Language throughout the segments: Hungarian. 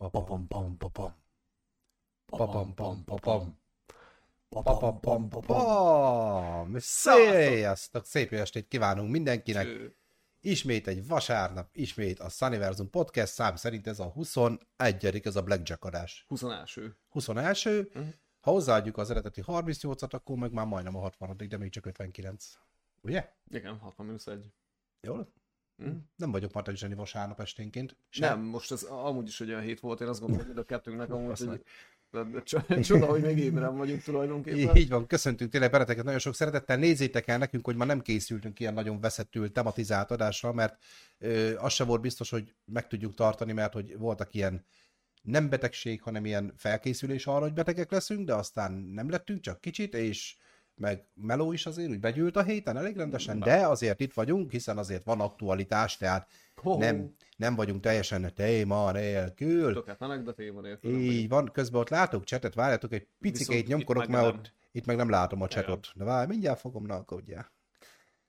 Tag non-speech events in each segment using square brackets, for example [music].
Papam pam papam. Papam pam papam. Papam pam papam. Sziasztok! Szép jó estét kívánunk mindenkinek! Ismét egy vasárnap, ismét a Sunniversum Podcast, szám szerint ez a 21 ez a Blackjack adás. 21. 21. Uh-huh. Ha hozzáadjuk az eredeti 38-at, akkor meg már majdnem a 60 de még csak 59. Ugye? Igen, 60 minusz 1. Jól? Mm. Nem vagyok Matek Zseni vasárnap esténként. Sem. Nem, most ez amúgy is olyan hét volt, én azt gondolom, hogy a kettőnknek amúgy hogy [laughs] Csoda, hogy még ébren vagyunk tulajdonképpen. Így van, köszöntünk tényleg benneteket nagyon sok szeretettel. Nézzétek el nekünk, hogy ma nem készültünk ilyen nagyon veszettül tematizált adásra, mert ö, az se volt biztos, hogy meg tudjuk tartani, mert hogy voltak ilyen nem betegség, hanem ilyen felkészülés arra, hogy betegek leszünk, de aztán nem lettünk, csak kicsit, és meg meló is azért úgy begyűlt a héten elég rendesen, Na. de azért itt vagyunk, hiszen azért van aktualitás, tehát oh. nem, nem vagyunk teljesen téma nélkül. Tökéletlenek, de téma nélkül. Így van, közben ott látok csetet, várjátok, egy picikét nyomkodok, mert nem. ott, itt meg nem látom a csetot. De várj, mindjárt fogom, na, ugye.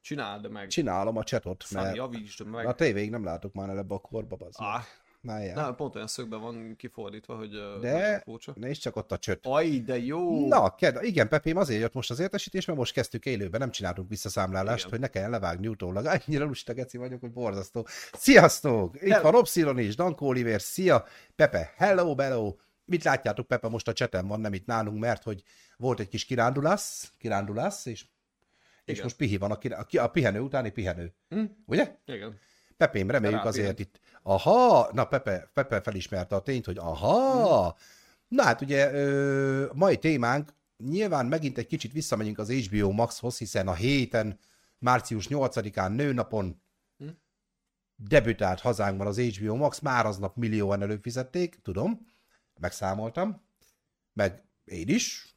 Csináld meg. Csinálom a csetot, mert javítsd meg. a tévéig nem látok már ebbe a korba, az. Ah. Na, Na, pont olyan szögben van kifordítva, hogy de nézd csak ott a csöt. Aj, de jó! Na, ked, igen, Pepém azért jött most az értesítés, mert most kezdtük élőben, nem csináltunk visszaszámlálást, igen. hogy ne kelljen levágni utólag. [laughs] Annyira lusta geci vagyok, hogy borzasztó. Sziasztok! Itt Hello. van Opsilon is, Danko Oliver, szia! Pepe, hello, hello! Mit látjátok, Pepe most a csetem van, nem itt nálunk, mert hogy volt egy kis kirándulás, kirándulás, és, és most pihi van, a, a, a pihenő utáni pihenő. Hm? Ugye? Igen. Pepém, reméljük Terápia. azért itt aha, na Pepe, Pepe felismerte a tényt, hogy aha, hmm. na hát ugye ö, mai témánk, nyilván megint egy kicsit visszamegyünk az HBO Maxhoz, hiszen a héten, március 8-án nőnapon hmm. debütált hazánkban az HBO Max, már aznap millióan előfizették, tudom, megszámoltam, meg én is.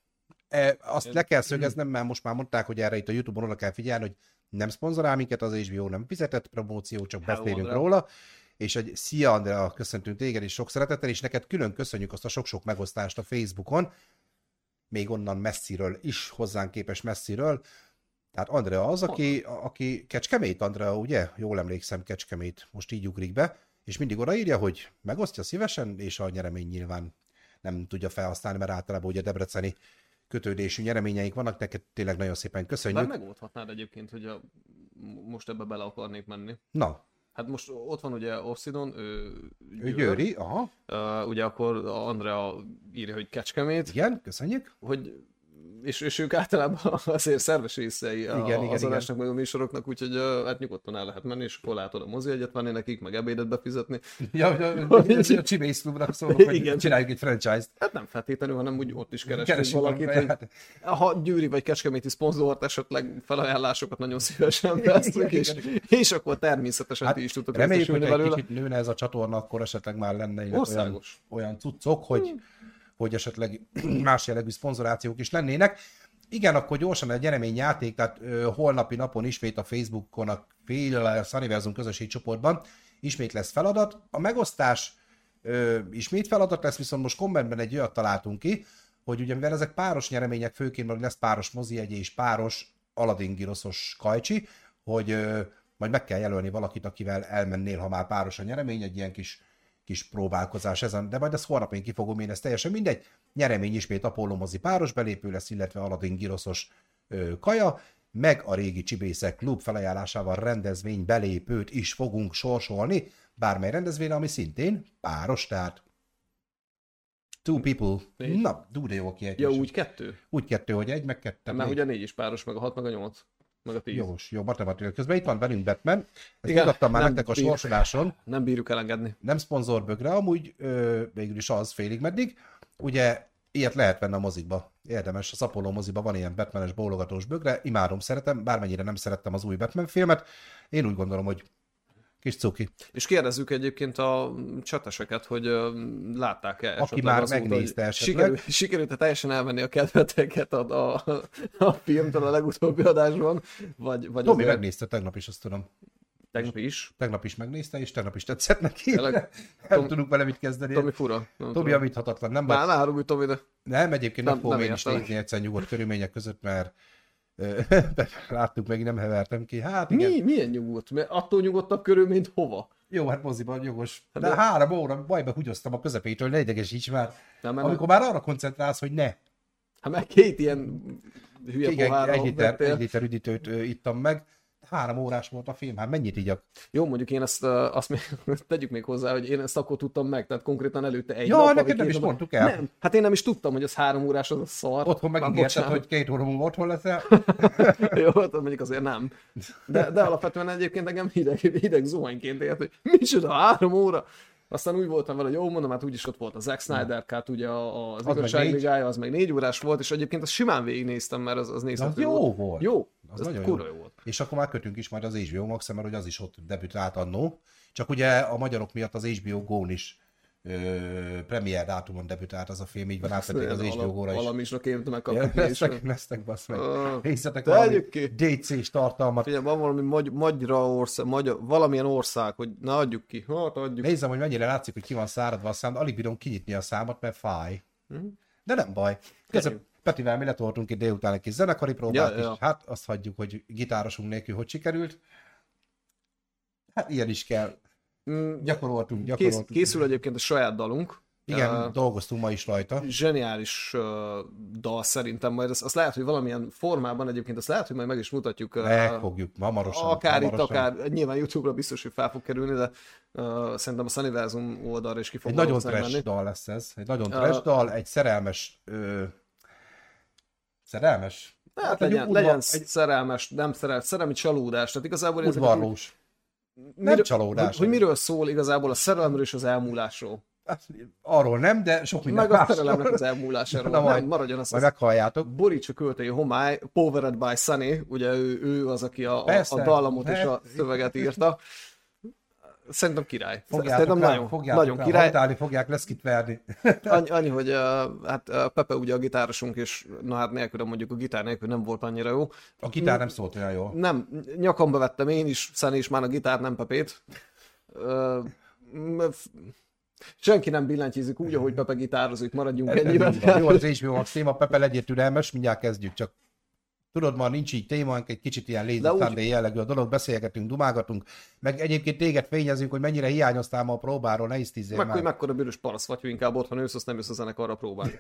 E, azt le kell szögeznem, mert most már mondták, hogy erre itt a Youtube-on oda kell figyelni, hogy nem szponzorál minket az HBO, nem fizetett promóció, csak beszélünk róla és egy szia Andrea, köszöntünk téged is sok szeretettel, és neked külön köszönjük azt a sok-sok megosztást a Facebookon, még onnan messziről is, hozzánk képes messziről. Tehát Andrea az, aki, aki Kecskemét, Andrea, ugye? Jól emlékszem, Kecskemét, most így ugrik be, és mindig odaírja, hogy megosztja szívesen, és a nyeremény nyilván nem tudja felhasználni, mert általában ugye debreceni kötődésű nyereményeik vannak, neked tényleg nagyon szépen köszönjük. Már megoldhatnád egyébként, hogy a, most ebbe bele akarnék menni. Na, Hát most ott van ugye Obsidon, ő, ő Győri, aha. Uh, ugye akkor Andrea írja, hogy Kecskemét. Igen, köszönjük. Hogy és, és ők általában [laughs] azért szerves részei igen, a, igen, az adásnak, meg a műsoroknak, úgyhogy hát nyugodtan el lehet menni, és akkor látod a mozi egyet venni nekik, meg ebédet befizetni. Ja, a [laughs] Csibész klubra szólok, hogy igen. csináljuk egy franchise-t. Hát nem feltétlenül, hanem úgy ott is keresünk valakit, hogy hát. ha Győri vagy Kecskeméti szponzort esetleg felajánlásokat nagyon szívesen veszünk, és, és akkor természetesen hát, ti is tudtok Reméljük, hogy egy kicsit nőne ez a csatorna, akkor esetleg már lenne olyan, olyan cuccok, hogy hmm hogy esetleg [clears throat] más jellegű szponzorációk is lennének. Igen, akkor gyorsan egy nyereményjáték, tehát ö, holnapi napon ismét a Facebookon, a fél Sunniversum közösségi csoportban ismét lesz feladat. A megosztás ö, ismét feladat lesz, viszont most kommentben egy olyat találtunk ki, hogy ugye mivel ezek páros nyeremények, főként meg lesz páros mozi egy és páros Aladdin giroszos kajcsi, hogy ö, majd meg kell jelölni valakit, akivel elmennél, ha már páros a nyeremény, egy ilyen kis kis próbálkozás ezen, de majd ezt holnap én ki fogom én, ez teljesen mindegy. Nyeremény ismét Apollo mozi páros belépő lesz, illetve Aladdin giroszos ö, kaja, meg a régi Csibészek klub felajánlásával rendezvény belépőt is fogunk sorsolni, bármely rendezvény, ami szintén páros, tehát Two people. Négy. Na, dú, de jó kiejtés. Ja, úgy kettő? Úgy kettő, hogy egy, meg kettő. Mert ugye négy is páros, meg a hat, meg a nyolc meg a 10. Jogos, jó, matematika. Közben itt van velünk Batman. Ezt mutattam már nektek a sorsoláson. Nem bírjuk elengedni. Nem szponzorbögre, amúgy ö, végül is az félig meddig. Ugye ilyet lehet venni a mozikba. Érdemes, a Apollo moziba van ilyen Batmanes bólogatós bögre, imádom, szeretem, bármennyire nem szerettem az új Batman filmet. Én úgy gondolom, hogy Kis cuki. És kérdezzük egyébként a csateseket, hogy látták-e Aki már megnézte esetleg. Sikerült, sikerült teljesen elvenni a kedveteket a, a, a filmtől a legutóbbi adásban? Vagy, vagy Tomi azért... megnézte tegnap is, azt tudom. Tegnap is? Tegnap is megnézte, és tegnap is tetszett neki. Tényleg, nem Tom, tudunk vele mit kezdeni. Tomi fura. Nem Tomi javíthatatlan. Nem, Már, már Tomi, de... Nem, egyébként nem fogom én is nézni egyszer nyugodt körülmények között, mert [laughs] Láttuk meg, nem hevertem ki. Hát igen. Mi, milyen nyugodt? Mert attól nyugodtabb körül, mint hova? Jó, hát moziban jogos. De, de három óra bajba húgyoztam a közepétől, ne idegesíts már. Nem, Amikor már arra koncentrálsz, hogy ne. Hát meg két ilyen hülye Igen, egy liter, egy liter üdítőt ittam meg, három órás volt a film, hát mennyit igyak? Jó, mondjuk én ezt, azt még, [laughs] tegyük még hozzá, hogy én ezt akkor tudtam meg, tehát konkrétan előtte egy ja, nap. neked nem is mondtuk el. Nem, hát én nem is tudtam, hogy az három órás, az a szar. Otthon megígérted, hogy két óra múlva otthon leszel. [laughs] Jó, hát mondjuk azért nem. De, de alapvetően egyébként engem hideg, hideg zuhanyként ért, hogy micsoda, három óra. Aztán úgy voltam vele, hogy jó, mondom, hát úgyis ott volt a Zack Snyder Cut, ugye az, az igazságvigája, az meg négy órás volt, és egyébként azt simán végignéztem, mert az, az nézhető jó volt. volt. Jó, az ez nagyon jó. jó volt. És akkor már kötünk is majd az HBO Max, mert hogy az is ott debütált annó. Csak ugye a magyarok miatt az HBO Go-n is premier dátumon debütált az a film, így van átvették az HBO Go-ra is. Valami is a képt megkapni. Vesztek, vesztek, basz meg. Nézzetek valami DC-s tartalmat. Figyelj, van valami magy- magyra ország, magyar, valamilyen ország, hogy ne adjuk ki. Hát adjuk. Nézzem, hogy mennyire látszik, hogy ki van száradva a szám, alig bírom kinyitni a számat, mert fáj. Hm? De nem baj. Közben Petivel mi letoltunk itt délután egy kis zenekari próbát, ja, és ja. hát azt hagyjuk, hogy gitárosunk nélkül hogy sikerült. Hát ilyen is kell. Mm, gyakoroltunk, gyakoroltunk. Kész, készül egyébként a saját dalunk. Igen, uh, dolgoztunk ma is rajta. Zseniális uh, dal szerintem, majd azt, azt lehet, hogy valamilyen formában egyébként, azt lehet, hogy majd meg is mutatjuk. Uh, fogjuk, hamarosan. Akár hamarosan. itt, akár, nyilván YouTube-ra biztos, hogy fel fog kerülni, de uh, szerintem a Sunnyversum oldalra is ki fog Egy nagyon trash dal lesz ez, egy nagyon trash uh, dal, egy szerelmes uh, Szerelmes? Hát, hát legyen, udvar, legyen egy... szerelmes, nem szerel, szerelmi csalódás. Tehát igazából ez Udvarlós. Nem csalódás. Hogy, hogy miről szól igazából a szerelemről és az elmúlásról? Hát, arról nem, de sok minden Meg a szerelemnek az elmúlásáról. Na, majd, nem, maradjon az. Majd meghalljátok. Boríts a költői homály, Powered by Sunny, ugye ő, ő az, aki a, Persze, a dallamot és a szöveget írta. Szerintem király. Fogjátok Szerintem el, nagyon, fogjátok nagyon el, király. Hajtálni fogják, lesz kit verni. annyi, annyi, hogy uh, hát uh, Pepe ugye a gitárosunk, és na hát nélkül, mondjuk a gitár nélkül nem volt annyira jó. A gitár nem szólt olyan jó. Nem, nyakamba vettem én is, Szani is már a gitár, nem Pepét. Uh, senki nem billentyűzik úgy, ahogy Pepe gitározik, maradjunk ennyiben. Jó, az HBO Max téma, Pepe legyél türelmes, mindjárt kezdjük, csak Tudod, ma nincs így témánk, egy kicsit ilyen lazy úgy... jellegű a dolog, beszélgetünk, dumágatunk, meg egyébként téged fényezünk, hogy mennyire hiányoztál ma a próbáról, ne isztízzél meg. Meg, hogy mekkora bűnös parasz vagy, hogy inkább otthon ősz, azt nem jössz a zenekarra próbálni.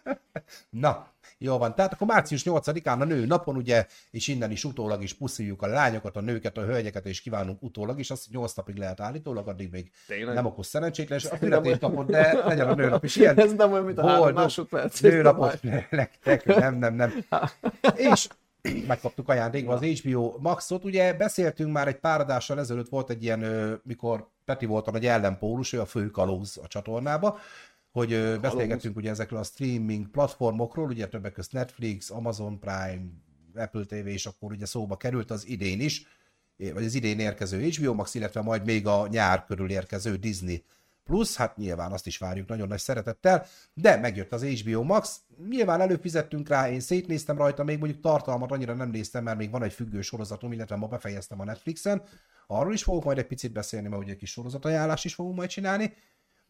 [laughs] Na, jó van. Tehát akkor március 8-án a nő napon, ugye, és innen is utólag is pusziljuk a lányokat, a nőket, a hölgyeket, és kívánunk utólag is, azt 8 napig lehet állítólag, addig még Tényleg? nem okoz szerencsétlen, és a napot, de legyen a nőnap is ilyen. [laughs] Ez nem olyan, mint a három másodperc. Nőnapot [laughs] nektek, nem, nem, nem. [laughs] és megkaptuk ajándékba az HBO Maxot. Ugye beszéltünk már egy pár adással ezelőtt volt egy ilyen, mikor Peti volt a nagy ellenpólus, ő a fő kalóz a csatornába, hogy kalóz. beszélgettünk ugye ezekről a streaming platformokról, ugye többek között Netflix, Amazon Prime, Apple TV, és akkor ugye szóba került az idén is, vagy az idén érkező HBO Max, illetve majd még a nyár körül érkező Disney plusz, hát nyilván azt is várjuk nagyon nagy szeretettel, de megjött az HBO Max, nyilván előfizettünk rá, én szétnéztem rajta, még mondjuk tartalmat annyira nem néztem, mert még van egy függő sorozatom, illetve ma befejeztem a Netflixen, arról is fogok majd egy picit beszélni, mert ugye egy kis sorozatajánlást is fogunk majd csinálni,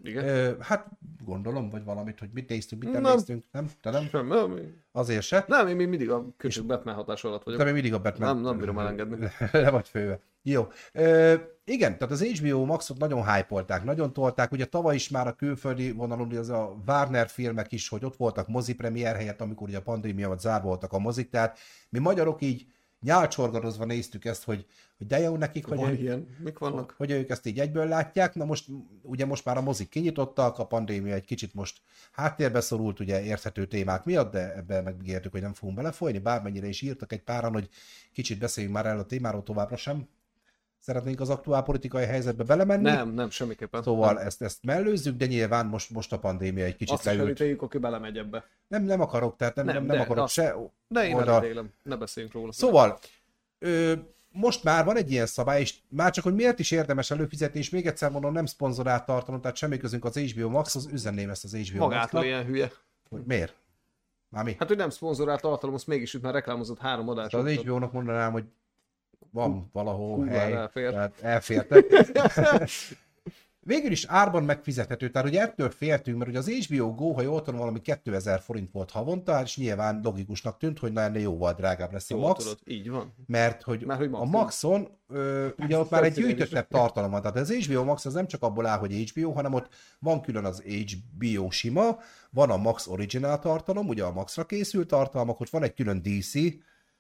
igen. Ö, hát gondolom, vagy valamit, hogy mit néztünk, mit nem, nem. néztünk, nem? Te nem? Sem, nem. Azért se? Nem, én még mindig a köcsög Batman hatás alatt vagyok. Te még mindig a Batman. Nem, nem bírom elengedni. [laughs] Le vagy főve. Jó. Ö, igen, tehát az HBO Maxot nagyon hype nagyon tolták. Ugye tavaly is már a külföldi vonalon, az a Warner filmek is, hogy ott voltak mozi premier helyett, amikor ugye a pandémia vagy zár voltak a mozik, tehát mi magyarok így nyálcsorgadozva néztük ezt, hogy, hogy de jó nekik, hogy, Van ilyen. Mik vannak? hogy ők ezt így egyből látják. Na most, ugye most már a mozik kinyitottak, a pandémia egy kicsit most háttérbe szorult, ugye érthető témák miatt, de ebbe megígértük, hogy nem fogunk belefolyni, bármennyire is írtak egy páran, hogy kicsit beszéljünk már el a témáról továbbra sem szeretnénk az aktuál politikai helyzetbe belemenni. Nem, nem, semmiképpen. Szóval nem. ezt, ezt mellőzzük, de nyilván most, most a pandémia egy kicsit Azt leült. Azt aki belemegy ebbe. Nem, nem akarok, tehát nem, nem, nem, nem de, akarok azt, se De én oldal. nem ne beszéljünk róla. Szóval, ö, most már van egy ilyen szabály, és már csak, hogy miért is érdemes előfizetni, és még egyszer mondom, nem szponzorált tartalom, tehát semmi közünk az HBO Max, az üzenném ezt az HBO Magától ilyen hülye. Hogy miért? Már mi? Hát, hogy nem szponzorált tartalom, azt mégis itt már reklámozott három adásot. Az HBO-nak mondanám, hogy van valahol Kúvár hely, elfér. tehát elfértek. [laughs] végül is árban megfizethető, tehát ugye ettől féltünk, mert ugye az HBO Go, ha jól tudom, valami 2000 forint volt havonta, és nyilván logikusnak tűnt, hogy na ennél jóval drágább lesz a Max, tudod, így van. mert hogy, Már hogy a Maxon. Ö, ugye ott már egy gyűjtöttebb tartalom van, tehát az HBO Max az nem csak abból áll, hogy HBO, hanem ott van külön az HBO sima, van a Max Original tartalom, ugye a Maxra készült tartalmak, ott van egy külön DC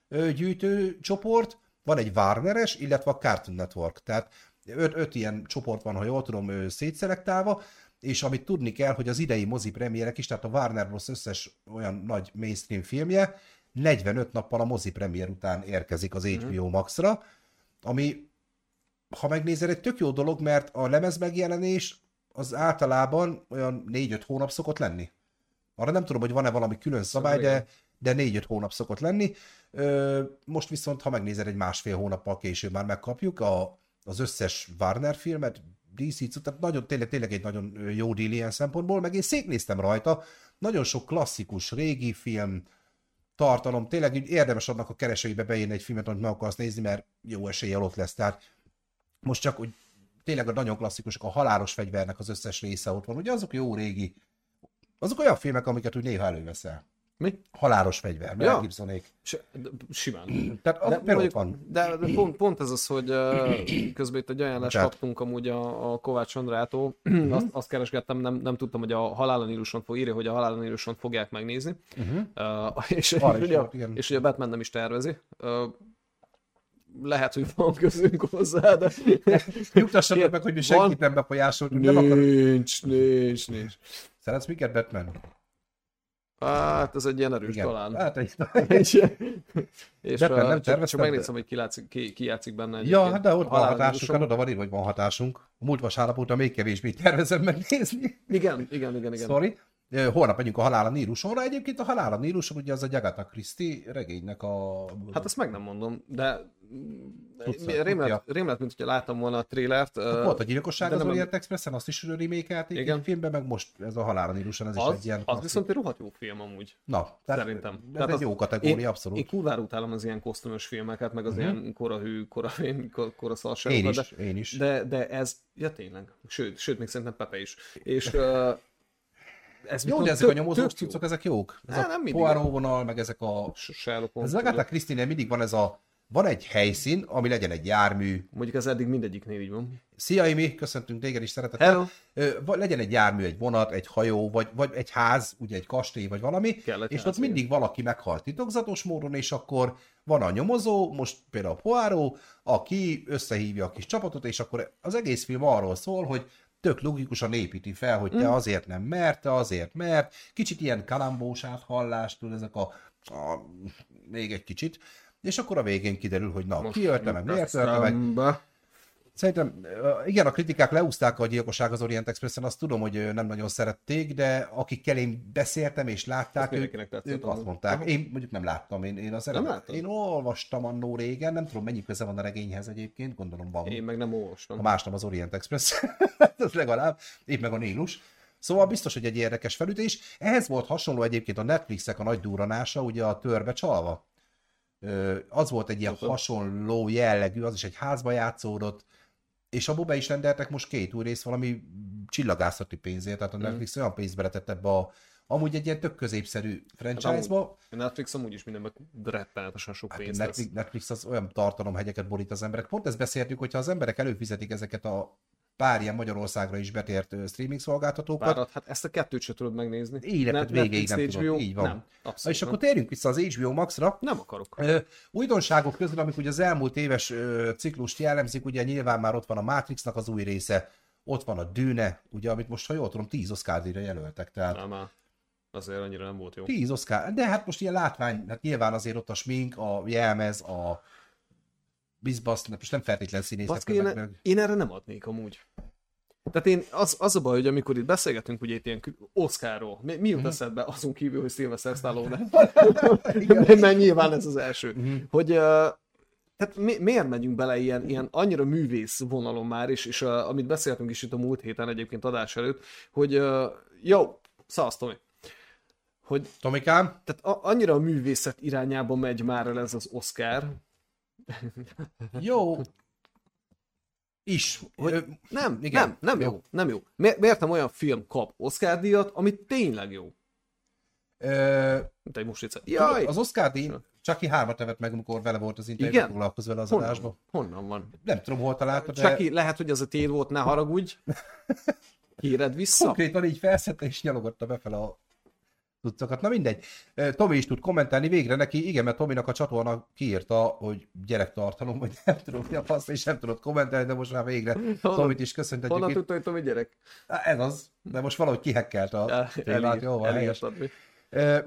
ö, gyűjtő csoport, van egy Warneres, illetve a Cartoon Network, tehát öt, öt ilyen csoport van, ha jól tudom, szétszelektálva, és amit tudni kell, hogy az idei mozi premierek is, tehát a Warner Bros. összes olyan nagy mainstream filmje 45 nappal a mozi premier után érkezik az HBO Maxra, ami, ha megnézed, egy tök jó dolog, mert a lemez megjelenés az általában olyan 4-5 hónap szokott lenni. Arra nem tudom, hogy van-e valami külön szabály, de, de 4-5 hónap szokott lenni. Most viszont, ha megnézed, egy másfél hónappal később már megkapjuk a, az összes Warner filmet, DC, tehát nagyon, tényleg, tényleg egy nagyon jó deal ilyen szempontból, meg én szétnéztem rajta, nagyon sok klasszikus, régi film, tartalom, tényleg érdemes annak a keresőibe beírni egy filmet, amit meg akarsz nézni, mert jó eséllyel ott lesz. Tehát most csak úgy tényleg a nagyon klasszikusok, a halálos fegyvernek az összes része ott van. Ugye azok jó régi, azok olyan filmek, amiket úgy néha előveszel. Mi? Halálos fegyver, Ja. Gibsonék. Simán. [clears throat] Tehát De, például van. de, de pont, pont ez az, hogy [clears throat] közben itt egy ajánlást Bocsánat. kaptunk amúgy a, a Kovács Andrától, [clears throat] azt, azt keresgettem, nem, nem tudtam, hogy a Halálon Níluson fog írni, hogy a Halálon Níluson fogják megnézni. Uh-huh. [laughs] Uh, és, Arra is ugye, volt, igen. és ugye a Batman nem is tervezi. Uh, lehet, hogy van közünk hozzá, de [laughs] Nyugtassatok meg, hogy mi van- senkit befolyásoltunk. Nem akar... nincs, nincs, nincs. Szeretsz minket, Batman? Hát ez egy ilyen erős Igen. talán. Hát egy... és [laughs] Batman uh, nem csak, csak de- megnézem, hogy ki, látszik, ki, ki játszik benne. Ja, hát de ott van hatásunk, hát oda van írva, hogy van hatásunk. A múlt vasárnap óta még kevésbé tervezem megnézni. Igen, igen, igen, igen. Sorry. Holnap megyünk a Halál a Nílusonra. Egyébként a Halál a Níluson ugye az a Agatha Christie regénynek a... Hát ezt meg nem mondom, de Tudsz- rém lett, tudja. rém lett, mint hogyha láttam volna a trélert. ö, Volt a gyilkosság az nem- Orient Expressen, azt is remékelték Igen. egy filmben, meg most ez a Halál a Níluson, ez is az, egy ilyen... az viszont egy rohadt jó film amúgy. Na, tehát Szerintem. Ez Tehát egy az- jó kategória, én, abszolút. Én kurvára utálom az ilyen kosztümös filmeket, meg az uh-huh. ilyen korahű, korahű, [laughs] kor- koraszarságokat. én is, de, én is. de, de ez, ja tényleg, sőt, sőt, még szerintem Pepe is. És ez Jó, de ezek a tök- nyomozós tök jó. cuccok, ezek jók. Ez Á, a nem mindig. Poirot vonal, meg ezek a... Sherlock Ez Holmes, Agatha Christie-nél mindig van ez a... Van egy helyszín, ami legyen egy jármű. Mondjuk ez eddig mindegyiknél így van. Szia, Imi, köszöntünk téged is szeretettel. Hello! Legyen egy jármű, egy vonat, egy hajó, vagy, vagy egy ház, ugye egy kastély, vagy valami, Kell egy és ott mindig valaki meghalt titokzatos módon, és akkor van a nyomozó, most például Poirot, aki összehívja a kis csapatot, és akkor az egész film arról szól, hogy tök logikusan építi fel, hogy te azért nem mert, te azért mert, kicsit ilyen kalambós áthallást, ezek a, a még egy kicsit, és akkor a végén kiderül, hogy na, Most ki ölte meg, miért ölte meg. Szerintem, igen, a kritikák leúzták a gyilkosság az Orient Expressen, azt tudom, hogy nem nagyon szerették, de akikkel én beszéltem és látták, ők, ők azt mondták. Aha. Én mondjuk nem láttam, én, én az eredet, én olvastam annó régen, nem tudom mennyi köze van a regényhez egyébként, gondolom van. Én meg nem olvastam. A más nem az Orient Express, [laughs] ez legalább, épp meg a Nílus. Szóval biztos, hogy egy érdekes felütés. Ehhez volt hasonló egyébként a Netflixek a nagy durranása, ugye a törbe csalva. Az volt egy ilyen hasonló jellegű, az is egy házba játszódott, és abból be is rendeltek most két új rész valami csillagászati pénzért, tehát a Mm. Netflix olyan pénzt beletett ebbe a amúgy egy ilyen tök középszerű franchise-ba. A Netflix amúgy is mindenben rettenetesen sok Hát pénzt Netflix, tesz. Netflix az olyan tartalomhegyeket borít az emberek. Pont ezt beszéltük, hogyha az emberek előfizetik ezeket a pár ilyen Magyarországra is betért streaming szolgáltatókat, Párat, hát ezt a kettőt sem tudod megnézni. Életed Net- végéig nem Netflix, tudod, HBO? így van. Nem, abszolút és akkor nem. térjünk vissza az HBO Maxra. Nem akarok. Ö, Újdonságok közül, amik ugye az elmúlt éves ö, ciklust jellemzik, ugye nyilván már ott van a Matrixnak az új része, ott van a Dűne, ugye, amit most, ha jól tudom, 10 oscar jelöltek, tehát Nem, már. Azért annyira nem volt jó. 10 Oscar, de hát most ilyen látvány, hát nyilván azért ott a smink, a jelmez, a bizbasz, most nem feltétlen színészek. Én, meg, én erre nem adnék amúgy. Tehát én, az, az a baj, hogy amikor itt beszélgetünk ugye itt ilyen Oscarról, mi, mi Mhm. jut eszedbe azon kívül, hogy Sylvester Stallone? [laughs] Mert nyilván ez az első. Mhm. Hogy uh, tehát mi, miért megyünk bele ilyen, ilyen annyira művész vonalon már, és, és uh, amit beszéltünk is itt a múlt héten egyébként adás előtt, hogy uh, jó, szasz Tomi, hogy Tomikám, tehát a, annyira a művészet irányába megy már el ez az Oscar, jó, Is. Hogy nem, igen. nem, nem jó, Jó. nem jó. Mi- Miért nem olyan film kap Oscar díjat, ami tényleg jó? Ö, Mint egy muslica. Jaj! Az Oscar díj, csak ki hármat nevet meg, amikor vele volt az interjú, Igen? foglalkoz vele az honnan, adásban. van? honnan van? Nem tudom, hol találta, de Csaki, lehet, hogy az a téd volt, ne haragudj. [laughs] Híred vissza? konkrétan így felszette és nyalogatta befele a tucakat. Na mindegy. Tomi is tud kommentálni végre neki, igen, mert Tominak a csatorna kiírta, hogy gyerektartalom, vagy nem tudom, mi a fasz, és nem tudott kommentálni, de most már végre Tomit is köszöntetjük Honnan tudta, hogy Tomi gyerek? Ez az, de most valahogy kihekkelte a témát, jó van, helyes. elírtad mi. Ö,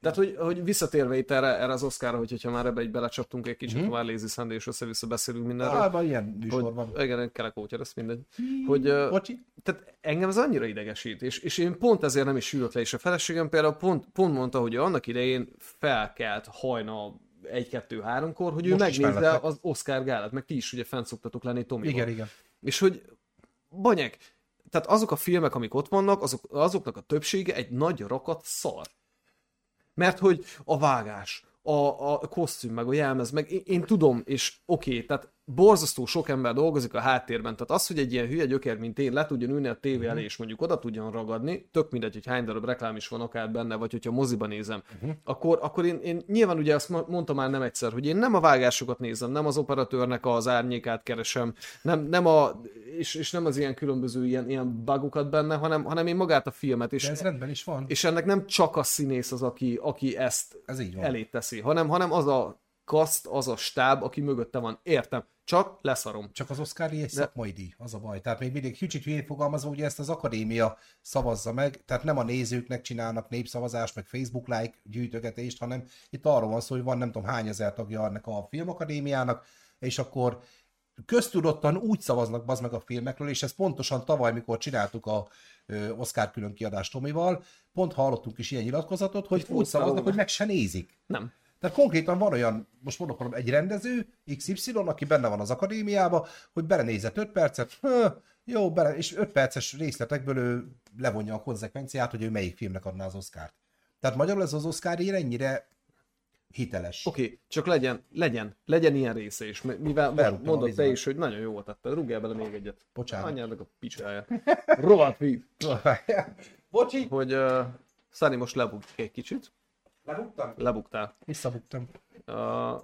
Tehát, hogy, hogy visszatérve itt erre, erre az Oszkára, hogy, hogyha már ebbe egy belecsaptunk egy kicsit, Mhm. mm-hmm. már Lazy Sunday és össze-vissza beszélünk mindenről. Á, van ilyen műsor hogy, igen, kelekótya, ez mindegy. Hogy, Bocsi? tehát engem ez annyira idegesít, és, és én pont ezért nem is ülök le, és a feleségem például pont, pont mondta, hogy annak idején felkelt hajna egy-kettő-háromkor, hogy ő Most megnézze az Oscar gálát, meg ti is ugye fent szoktatok lenni Tomival. Igen, igen. És hogy banyek, tehát azok a filmek, amik ott vannak, azok, azoknak a többsége egy nagy rakat szar. Mert hogy a vágás, a, a kosztüm, meg a jelmez, meg én, én tudom, és oké, okay, tehát borzasztó sok ember dolgozik a háttérben, tehát az, hogy egy ilyen hülye gyökér, mint én, le tudjon ülni a tévé elé, és mondjuk oda tudjon ragadni, tök mindegy, hogy hány darab reklám is van akár benne, vagy hogyha moziba nézem, uh-huh. akkor, akkor én, én nyilván ugye azt mo- mondtam már nem egyszer, hogy én nem a vágásokat nézem, nem az operatőrnek az árnyékát keresem, nem, nem a, és, és nem az ilyen különböző ilyen, ilyen bugokat benne, hanem, hanem én magát a filmet, és, De ez rendben is van. és ennek nem csak a színész az, aki, aki ezt Ez így van. elé teszi, hanem, hanem az a kaszt, az a stáb, aki mögötte van. Értem. Csak leszarom. Csak az Oscar egy szakmai díj, az a baj. Tehát még mindig kicsit hülyén fogalmazva, ugye ezt az akadémia szavazza meg, tehát nem a nézőknek csinálnak népszavazást, meg Facebook like gyűjtögetést, hanem itt arról van szó, hogy van nem tudom hány ezer tagja ennek a filmakadémiának, és akkor köztudottan úgy szavaznak bazd meg a filmekről, és ez pontosan tavaly, mikor csináltuk a ö, Oscar külön kiadást Tomival, pont hallottunk is ilyen nyilatkozatot, hogy úgy szavaznak, hogy meg se nézik. Nem. Tehát konkrétan van olyan, most mondok valam, egy rendező, XY, aki benne van az akadémiába, hogy belenézett 5 percet, jó, bele, és 5 perces részletekből ő levonja a konzekvenciát, hogy ő melyik filmnek adná az Oscárt. Tehát magyarul ez az Oscar ér ennyire hiteles. Oké, okay, csak legyen, legyen, legyen ilyen része is. Mivel mondod te is, hogy nagyon jó tetted, rúgjál bele még egyet. Bocsánat. Anyának a picsája. [laughs] Rohadt víz. Bocsi! Hogy uh, Szani most lebuk egy kicsit. Lebuktam? Lebuktál. Visszabuktam. Uh,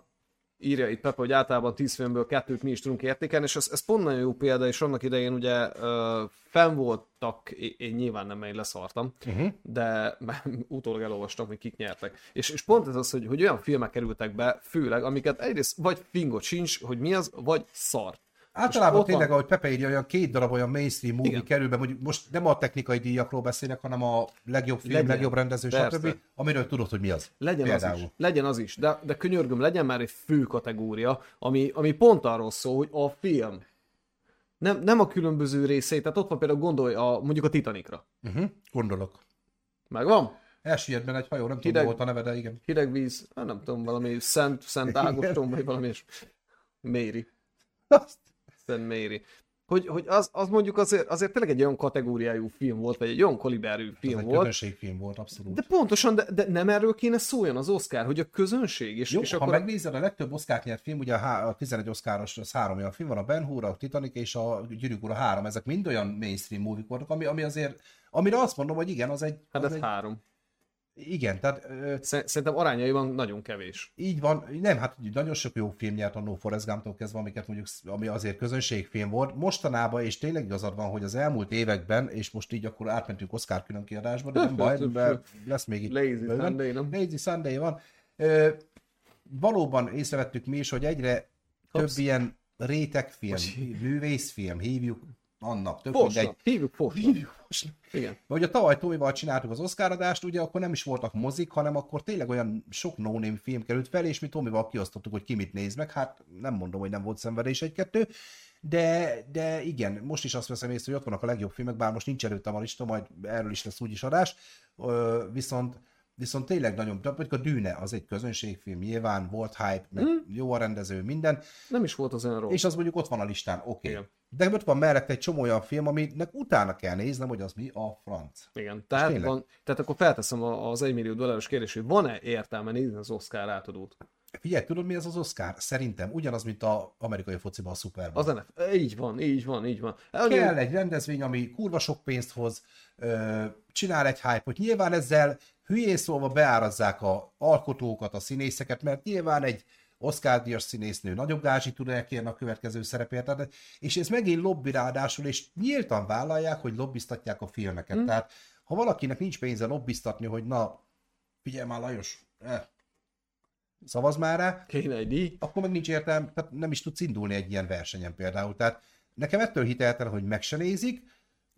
írja itt Pepe, hogy általában 10 filmből kettőt mi is tudunk értékelni, és ez, ez pont nagyon jó példa, és annak idején ugye uh, fenn voltak, én, nyilván nem, én leszartam, Uh-huh. de mert [laughs] utólag elolvastam, hogy kik nyertek. És, és pont ez az, hogy, hogy olyan filmek kerültek be, főleg, amiket egyrészt vagy fingot sincs, hogy mi az, vagy szar. Általában tényleg, van- ahogy Pepe írja, olyan két darab olyan mainstream movie Igen. kerül be, mondjuk most nem a technikai díjakról beszélek, hanem a legjobb film, Legyen. legjobb rendező, Persze. stb. Amiről tudod, hogy mi az. Legyen Például. az is, legyen az is, de, de könyörgöm, legyen már egy fő kategória, ami, ami pont arról szól, hogy a film nem, nem a különböző részei, tehát ott van például gondolj a, mondjuk a Titanicra. Uh-huh. Gondolok. Megvan? Elsüllyedben egy hajó, nem tudom, Hideg. mi volt a neve, de igen. Hideg víz, hát nem tudom, valami Szent, Szent Ágoston, vagy valami is. Méri. Azt. Szent Méri. Hogy, hogy az, az mondjuk azért, azért tényleg egy olyan kategóriájú film volt, vagy egy olyan kaliberű Ez film egy volt. közönségfilm volt, abszolút. De pontosan, de, de nem erről kéne szóljon az Oscar, hogy a közönség, és, Jó, és ha akkor... megnézed, a legtöbb Oscar nyert film, ugye a, há- a 11 Oscaros, az három olyan film van, a Ben Hur, a Titanic és a Gyűrűk Ura három, ezek mind olyan mainstream movie voltak, ami, ami azért, amire azt mondom, hogy igen, az egy, Hát az ez egy három. Igen, tehát ö, Szerintem arányaiban nagyon kevés. így van, nem, hát nagyon sok jó film nyert a No Forrest Gump-tól kezdve, amiket mondjuk, ami azért közönségfilm volt. Mostanában, és tényleg igazad van, hogy az elmúlt években, és most így akkor átmentünk Oscar külön kiadásba, de nem [laughs] baj, mert lesz még itt. Lazy bőven. Sunday, nem? Lazy Sunday van. Ö, valóban észrevettük mi is, hogy egyre Kapsz. több ilyen rétegfilm, művészfilm, hívjuk annak, tök Forsnak. mindegy. Hívjuk Forsnak. Hívjuk most. Igen. Vagy a tavaly Tomival csináltuk az Oscar adást, ugye akkor nem is voltak mozik, hanem akkor tényleg olyan sok no name film került fel, és mi Tomival kiosztottuk, hogy ki mit néz meg. Hát nem mondom, hogy nem volt szenvedés egy-kettő, de, de igen, most is azt veszem észre, hogy ott vannak a legjobb filmek, bár most nincs előttem a lista, majd erről is lesz úgyis adás, Ö, viszont Viszont tényleg nagyon, mondjuk a Dűne az egy közönségfilm, nyilván volt hype, meg Mm. jó a rendező, minden, Nem is volt az olyan rossz. és az mondjuk ott van a listán, oké. Okay. Igen. De ott van mellette egy csomó olyan film, aminek utána kell néznem, hogy az mi a franc. Igen, tehát, van, tehát akkor felteszem a- az 1 millió dolláros kérdést, hogy van-e értelme nézni az Oscar átadót? Figyelj, tudod mi ez az Oscar? Szerintem ugyanaz, mint az amerikai fociban a Super Bowl. Az NFL. Így van, így van, így van. Kell egy rendezvény, ami kurva sok pénzt hoz, csinál egy hype-ot. Nyilván ezzel hülyén szólva beárazzák a alkotókat, a színészeket, mert nyilván egy Oscar díjas színésznő nagyobb gázsit tud elkérni a következő szerepért, és ez megint lobby ráadásul, és nyíltan vállalják, hogy lobbiztatják a filmeket. Hmm. Tehát ha valakinek nincs pénze lobbiztatni, hogy na, figyelj már Lajos, eh, szavaz már rá, Kéne egy díj. akkor meg nincs értelme, tehát nem is tudsz indulni egy ilyen versenyen például. Tehát nekem ettől hiteltelen, hogy meg se nézik,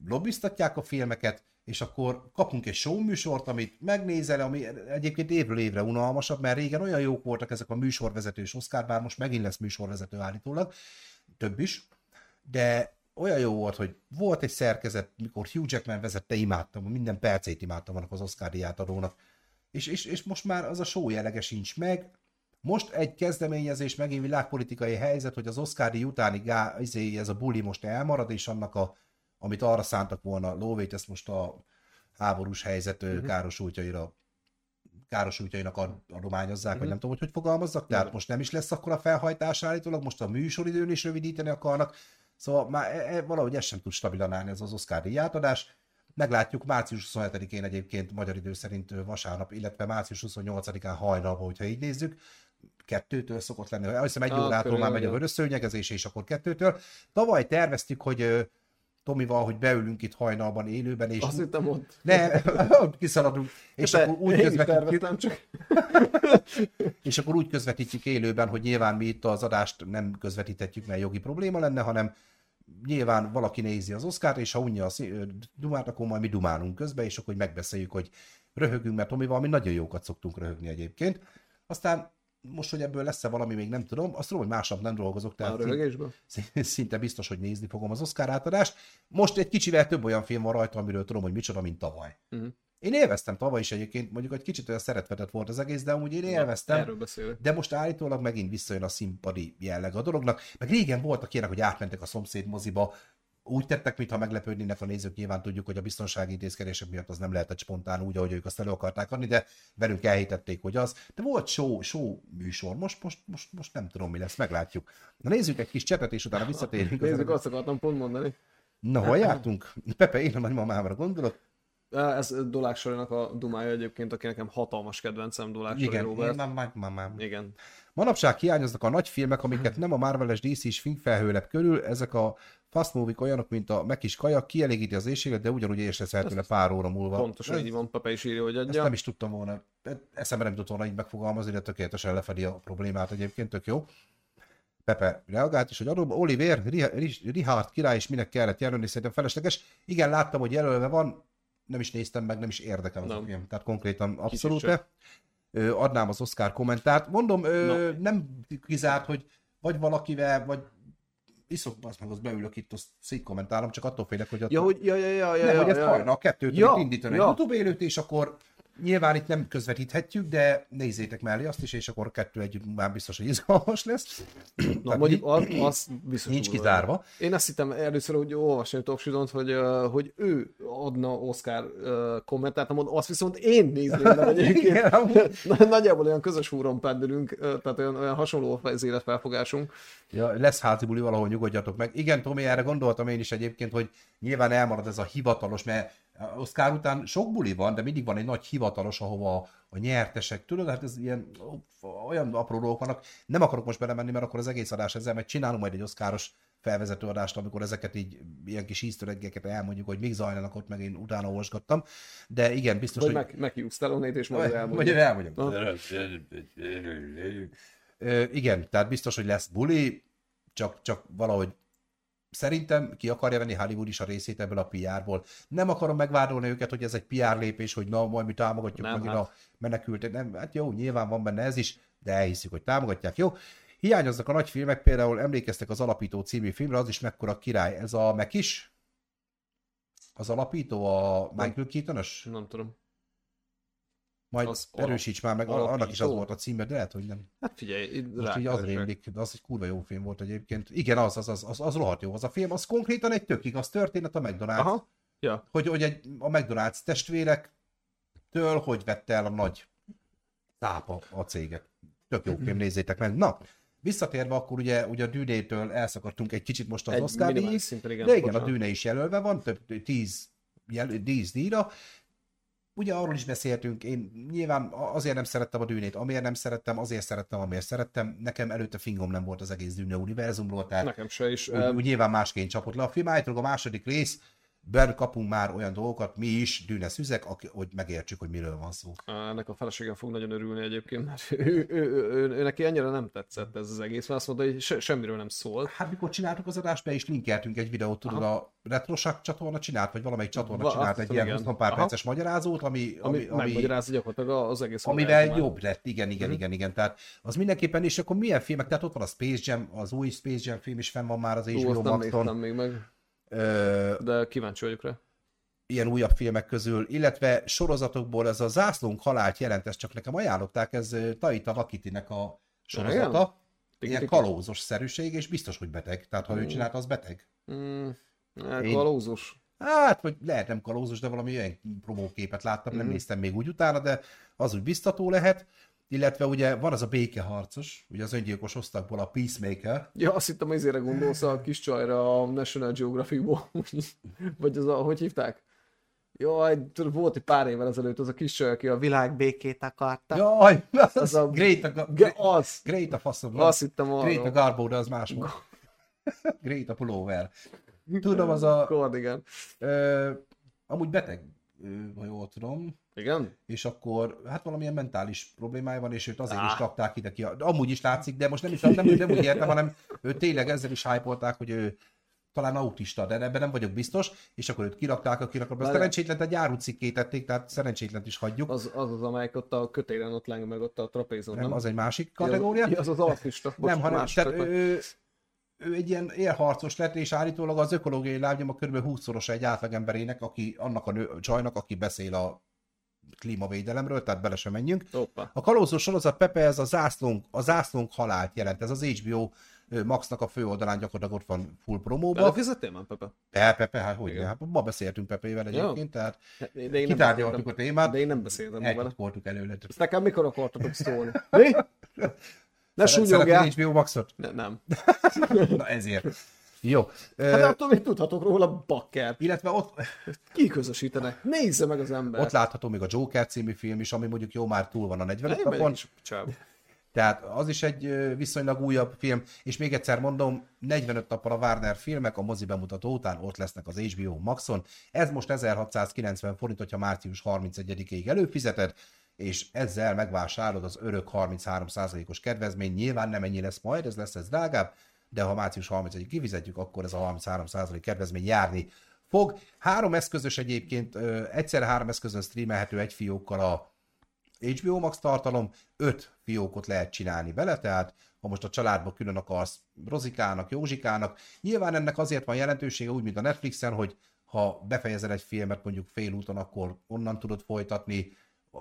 lobbiztatják a filmeket, és akkor kapunk egy show műsort, amit megnézel, ami egyébként évről évre unalmasabb, mert régen olyan jók voltak ezek a műsorvezetős Oscar, bár most megint lesz műsorvezető állítólag, több is, de olyan jó volt, hogy volt egy szerkezet, mikor Hugh Jackman vezette, imádtam, minden percét imádtam annak az Oscar díjátadónak, és, és, és most már az a show jellege sincs meg, most egy kezdeményezés, megint világpolitikai helyzet, hogy az Oscar utáni gá, izé, ez a buli most elmarad, és annak a amit arra szántak volna lóvét, ezt most a háborús helyzet uh-huh. károsultjaira károsultjainak adományozzák, uh-huh. vagy nem tudom, hogy hogy fogalmazzak, tehát most nem is lesz akkor a felhajtás állítólag, most a műsoridőn is rövidíteni akarnak, szóval már e, e, valahogy ez sem tud stabilan állni ez az Oscar díjátadás. Meglátjuk március 27-én egyébként magyar idő szerint vasárnap, illetve március 28-án hajnalban, hogyha így nézzük kettőtől szokott lenni. Azt hiszem egy ah, órától már megy a vörös szőnyegezés, és akkor kettőtől. Tavaly terveztük, hogy Tomival, hogy beülünk itt hajnalban élőben, és... Azt hittem ott. Ne, kiszaladunk. És De akkor úgy közvetítjük... Csak. [laughs] és akkor úgy közvetítjük élőben, hogy nyilván mi itt az adást nem közvetíthetjük, mert jogi probléma lenne, hanem nyilván valaki nézi az oszkárt, és ha unja a dumát, akkor majd mi dumálunk közben, és akkor megbeszéljük, hogy röhögünk, mert Tomival mi nagyon jókat szoktunk röhögni egyébként. Aztán most, hogy ebből lesz-e valami, még nem tudom. Azt tudom, hogy másnap nem dolgozok, tehát szinte, szinte biztos, hogy nézni fogom az Oscar átadást. Most egy kicsivel több olyan film van rajta, amiről tudom, hogy micsoda, mint tavaly. Uh-huh. Én élveztem tavaly is egyébként, mondjuk egy kicsit olyan szeretvetett volt az egész, de amúgy én élveztem. Beszélek. De most állítólag megint visszajön a színpadi jelleg a dolognak. Meg régen voltak ilyenek, hogy átmentek a szomszéd moziba, úgy tettek, mintha meglepődnének a nézők, nyilván tudjuk, hogy a biztonsági intézkedések miatt az nem lehetett spontán úgy, ahogy ők azt elő akarták adni, de velünk elhitették, hogy az. De volt show, show műsor, most, most, most, most nem tudom, mi lesz, meglátjuk. Na nézzük egy kis csetet, és utána visszatérünk. Nézzük, azt akartam pont mondani. Na, hol jártunk? Pepe, én a nagymamámra gondolok. Ez Dolák Sorinak a dumája egyébként, aki nekem hatalmas kedvencem Dolák Igen, Robert. Igen, nagymamám. Igen. Manapság hiányoznak a nagy filmek, amiket nem a Marvel-es DC-s filmfelhőlep körül, ezek a fast movie olyanok, mint a meg is kaja, kielégíti az éjséget, de ugyanúgy észreszerhető tőle pár óra múlva. Pontosan így van, Pepe is írja, hogy adja. Ezt nem is tudtam volna, eszembe nem tudtam volna így megfogalmazni, de tökéletesen lefedi a problémát egyébként, tök jó. Pepe reagált is, hogy adom, Oliver, Richard király is minek kellett jelölni, szerintem felesleges. Igen, láttam, hogy jelölve van, nem is néztem meg, nem is érdekel az nem. a film. Tehát konkrétan abszolút adnám az Oscar kommentárt. Mondom, no. nem kizárt, hogy vagy valakivel, vagy iszok, azt meg, az beülök itt, azt szétkommentálom, csak attól félek, hogy... Attól... Ja, hogy, ja, ja, ja, ja, nem, ja, hogy ezt ja, hajnal kettőt ja, indítani ja. egy YouTube élőt, és akkor Nyilván itt nem közvetíthetjük, de nézzétek mellé azt is, és akkor kettő együtt már biztos, hogy izgalmas lesz. Na, mondjuk az, az biztos. Nincs kizárva. Én azt hittem először, hogy olvasni Topsidont, hogy, hogy ő adna Oscar kommentárt, mondom, azt viszont én nézném meg [laughs] egyébként. [laughs] Nagyjából olyan közös fúron pendülünk, tehát olyan, olyan hasonló az életfelfogásunk. Ja, lesz házi buli, valahol nyugodjatok meg. Igen, Tomi, erre gondoltam én is egyébként, hogy nyilván elmarad ez a hivatalos, mert Oscar után sok buli van, de mindig van egy nagy hivatalos, ahova a nyertesek, tudod, hát ez ilyen olyan apró dolgok vannak. Nem akarok most belemenni, mert akkor az egész adás ezzel, mert csinálunk majd egy oszkáros felvezető adást, amikor ezeket így ilyen kis íztöreggeket elmondjuk, hogy mik zajlanak ott, meg én utána olvasgattam. De igen, biztos, Vagy hogy... meg, meg Stallone-t, és majd elmondjuk. Elmondjuk. igen, tehát biztos, hogy lesz buli, csak, csak valahogy Szerintem ki akarja venni Hollywood is a részét ebből a PR-ból. Nem akarom megvádolni őket, hogy ez egy PR lépés, hogy na, majd mi támogatjuk nem, meg hát. a menekültet. Nem, hát jó, nyilván van benne ez is, de elhiszük, hogy támogatják. Jó, hiányoznak a nagy filmek, például emlékeztek az Alapító című filmre, az is mekkora király. Ez a Mekis? Az alapító, a Michael keaton? Nem tudom. Majd az erősíts már meg, alapító. annak is az volt a címe, de lehet, hogy nem. Hát figyelj, Most így az rémlik, de az egy kurva jó film volt egyébként. Igen, az, az, az, az, az rohadt jó az a film, az konkrétan egy tök igaz történet a McDonald's. Aha. Ja. Hogy, hogy egy, a McDonald's testvérek től, hogy vette el a nagy tápa a céget. tök jó film, nézzétek meg. Na, visszatérve akkor ugye, ugye a Dűnétől elszakadtunk egy kicsit most az Egy Oscar igen, de igen, a bocsánat. Dűne is jelölve van, több tíz, jel, tíz díjra. Ugye arról is beszéltünk, én nyilván azért nem szerettem a Dűnét, amiért nem szerettem, azért szerettem, amiért szerettem. Nekem előtte fingom nem volt az egész Dűne univerzumról, tehát Nekem se is. úgy, úgy nyilván másként csapott le a film. Állítólag a második rész, ben kapunk már olyan dolgokat, mi is, Dűne szüzek, hogy megértsük, hogy miről van szó. Ennek a feleségem fog nagyon örülni egyébként, mert ő, ő, ő, ő, ő, neki ennyire nem tetszett ez az egész, mert azt mondta, hogy se, semmiről nem szól. Hát mikor csináltuk az adást, be is linkeltünk egy videót, tudod, a Retrosak csatorna csinált, vagy valamelyik csatorna Va- csinált egy ilyen igen. 20 pár Aha. perces magyarázót, ami, Ami, ami, ami megmagyarázza gyakorlatilag az egész amivel univerzumát. jobb lett, igen, igen, Mhm. igen, igen. Tehát az mindenképpen, és akkor milyen filmek, tehát ott van a Space Jam, az új Space Jam film is fenn van már az HBO Maxon, még meg, de kíváncsi vagyok rá. ilyen újabb filmek közül, illetve sorozatokból ez a Zászlónk halált jelent, ezt csak nekem ajánlották, ez Taita Vakitinek a sorozata. Igen? Ilyen kalózos szerűség, és biztos, hogy beteg. Tehát ha ő csinálta, az beteg. Mm, hát kalózus. Hát, vagy lehet nem kalózos, de valami olyan promóképet láttam, nem néztem még úgy utána, de az úgy biztató lehet. Illetve ugye van az a békeharcos, ugye az öngyilkos osztagból a Peacemaker. Ja, azt hittem, izére gondolsz a kis csajra a National Geographic-ból. [laughs] Vagy az a, hogy hívták? Jaj, tudod, volt egy pár évvel ezelőtt az a kis csaj, aki a világ békét akarta. Jaj, az, Az a-. Great a, Ge- az! Great a faszom. Azt hittem Great a arra. Garbo, de az más volt. Great a pulóver. Tudom, az a... Cardigan. Ö, amúgy beteg, ha jól tudom. Igen? és akkor hát valamilyen mentális problémája van, és őt azért Á. is rakták ide ki. Amúgy is látszik, de most nem is nem, nem, nem úgy értem, hanem ő tényleg ezzel is hypolták, hogy ő talán autista, de ebben nem vagyok biztos, és akkor őt kirakták a kirakatba. Azt Várjál. szerencsétlen egy járucikkét tették, tehát szerencsétlent is hagyjuk. Az az, az amelyik ott a kötélen ott leng meg ott a trapézon, nem? nem, az egy másik kategória. Ja, az az autista. Bocs, nem, hanem más tehát ő, ő egy ilyen élharcos lett, és állítólag az ökológiai lábnyoma kb. 20-szorosa egy átlagemberének, aki annak a nő, csajnak, aki beszél a klímavédelemről, tehát bele sem menjünk. Hoppá. A kalózó sorozat Pepe, ez a zászlónk, a zászlónk halált jelent. Ez az HBO Maxnak a főoldalán gyakorlatilag ott van full promóba. Belefizettél már, Pepe? Pe, Pepe, hát hogy? Hát ma beszéltünk Pepevel egyébként, tehát De én kitárgyaltuk a témát, De én nem beszéltem vele. eltitkoltuk előle. Ezt nekem mikor akartatok szólni? [laughs] Mi? Ne Szeretnél súnyogjál! HBO Maxot? Ne, nem. [laughs] Na ezért. Jó. Hát Ö, attól még tudhatok róla, bakker. illetve ott, Ki közösítenek? Nézze meg az ember. ott látható még a Joker című film is, ami mondjuk jó már túl van a 45 Én megyek napon. Tehát az is egy viszonylag újabb film, és még egyszer mondom, 45 nappal a Warner filmek a mozi bemutató után ott lesznek az HBO Maxon. Ez most 1690 forint, hogyha március 31-ig előfizeted, és ezzel megvásárolod az örök 33%-os kedvezmény. Nyilván nem ennyi lesz majd, ez lesz ez drágább, de ha március 31-ig kifizetjük, akkor ez a 33% kedvezmény járni fog. Három eszközös egyébként, ö, egyszerre három eszközön streamelhető egy fiókkal a HBO Max tartalom, öt fiókot lehet csinálni bele, tehát ha most a családba külön akarsz Rozikának, Józsikának, nyilván ennek azért van jelentősége, úgy, mint a Netflixen, hogy ha befejezed egy filmet mondjuk félúton, akkor onnan tudod folytatni,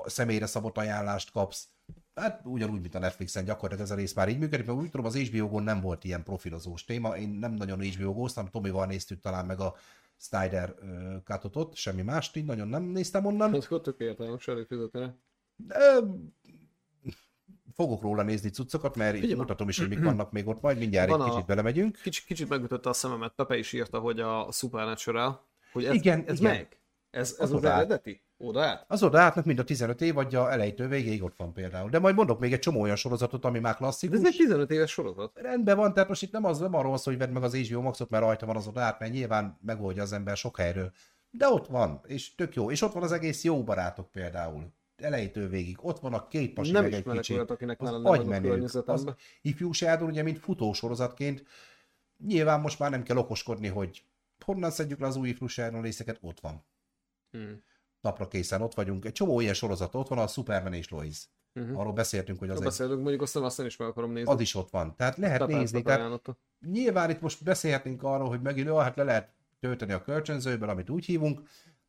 személyre szabott ajánlást kapsz, Hát ugyanúgy, mint a Netflixen gyakorlatilag ez a rész már így működik, mert úgy tudom, az HBO-gon nem volt ilyen profilozós téma, én nem nagyon HBO-góztam, Tomival néztük talán meg a Snyder cutot ott, semmi mást, így nagyon nem néztem onnan. Hát akkor tök értelmes. Ö, fogok róla nézni cuccokat, mert Figyelj, mutatom is, hogy mik [clears throat] vannak még ott, majd mindjárt Van egy a- kicsit belemegyünk. Kicsit, kicsit megütötte a szememet. Pepe is írta, hogy a Supernatural, hogy ez, Igen, ez igen. meg? Ez, ez Az az, oda át. eredeti? Oda át? Az oda átnak mind a 15 év, vagy a elejétől végéig ott van például. De majd mondok még egy csomó olyan sorozatot, ami már De klasszikus. ez egy 15 éves sorozat. Rendben van, tehát most itt nem, az, nem arról van szó, hogy vedd meg az HBO Maxot, mert rajta van az oda át, mert nyilván megoldja az ember sok helyről. De ott van, és tök jó. És ott van az egész jó barátok például. Elejétől végig. Ott van a két pasi Nem meg egy ismerek kicsi. olyat, akinek Az agymenők. Az környezetemben. ifjú Sheldon ugye, mint futósorozatként, nyilván most már nem kell okoskodni, hogy honnan szedjük le az új ifjú Sheldon részeket, ott van. Hmm. Napra készen ott vagyunk. Egy csomó ilyen sorozat ott van, a Superman és Lois. Mhm. Arról beszéltünk, hogy az, Az egy, beszélünk, mondjuk azt azt is meg akarom nézni. az is ott van. Tehát lehet Pepe nézni. Tehát ajánlotta. nyilván itt most beszélhetnénk arról, hogy megint, jó, hát le lehet tölteni a kölcsönzőből, amit úgy hívunk,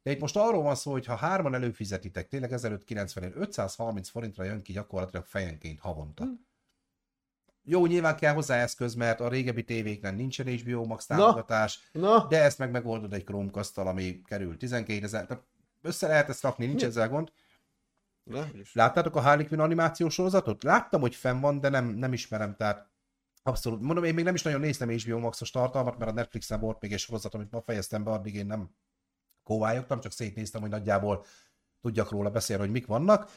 de itt most arról van szó, hogy ha hárman előfizetitek, tényleg 1590 530 forintra jön ki gyakorlatilag fejenként havonta. Hm. Jó, nyilván kell hozzá eszköz, mert a régebbi tévéknen nincsen HBO Max támogatás, Na, de ezt meg megoldod egy chromecast ami kerül 12 ezer, tehát össze lehet ezt rakni, nincs Mi? ezzel gond. De. Láttátok a Harley Quinn animációs sorozatot? Láttam, hogy fenn van, de nem, nem ismerem, tehát abszolút. Mondom, én még nem is nagyon néztem HBO Max-os tartalmat, mert a Netflixen volt még egy sorozat, amit ma fejeztem be, addig én nem kóvályogtam, csak szétnéztem, hogy nagyjából tudjak róla beszélni, hogy mik vannak.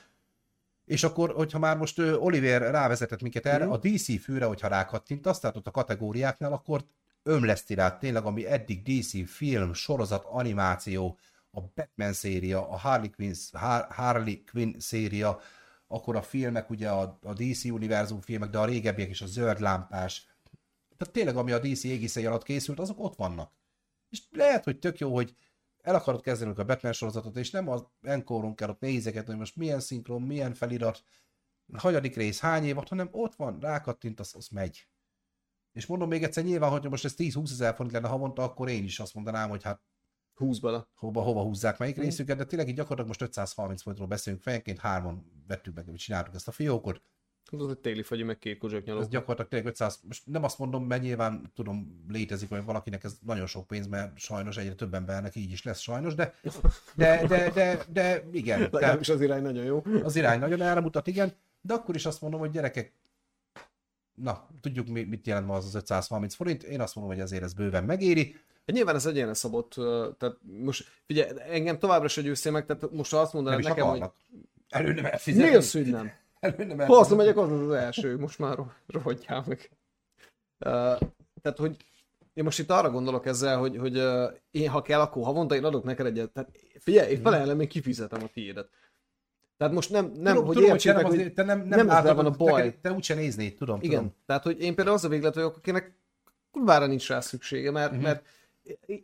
És akkor, hogyha már most Oliver rávezetett minket erre, Mhm. a DC főre, hogyha rákattintasz, tehát ott a kategóriáknál, akkor ömlesztirát tényleg, ami eddig DC film, sorozat, animáció, a Batman széria, a Harley Quinn, Har- Harley Quinn széria, akkor a filmek, ugye a, a DC univerzum filmek, de a régebbiek is, a zöld lámpás. Tehát tényleg, ami a DC égiszei alatt készült, azok ott vannak. És lehet, hogy tök jó, hogy el akarod kezdeni a Batman sorozatot, és nem az enkorunk kell ott nézeket, hogy most milyen szinkron, milyen felirat, hanyadik rész, hány év, hanem ott van, rákattint, az, az megy. És mondom még egyszer, nyilván, hogyha most ez 10-20 ezer forint lenne havonta, akkor én is azt mondanám, hogy hát Húsz bele. hova, hova húzzák melyik Mm. részüket, de tényleg így gyakorlatilag most 530 forintról beszélünk fejenként, hárman vettük meg, hogy csináltuk ezt a fiókot. Tudod, hogy téli fagyi, meg két kozsaknyaló. Ez gyakorlatilag tényleg 500, most nem azt mondom, mert nyilván tudom, létezik, hogy valakinek ez nagyon sok pénz, mert sajnos egyre több embernek így is lesz sajnos, de, de, de, de, de igen, Legalábbis az irány nagyon jó. az irány nagyon erre mutat, igen, de akkor is azt mondom, hogy gyerekek, na, tudjuk mi- mit jelent ma az az 530 forint, én azt mondom, hogy ezért ez bőven megéri. Nyilván ez egyénre szabott, tehát most figyelj, engem továbbra se győztél meg, tehát most ha azt mondanád is nekem, hogy akarnak. Elő nem mi elfizetni. az, hogy nem? [laughs] Elő nem megyek, az az első, most már ro- rohadjál meg. Uh, tehát, hogy én most itt arra gondolok ezzel, hogy, hogy uh, én ha kell, akkor havonta én adok neked egyet. Tehát figyelj, én felelem, én kifizetem a tiédet. Tehát most nem, nem tudom, hogy tudom, hogy te értsétek, hogy azért, te nem, nem, nem van a te- baj. Te úgyse néznéd, tudom, Igen, tudom. tehát hogy én például az a véglet vagyok, akinek kurvára nincs rá szüksége, mert, Mhm. uh-huh. mert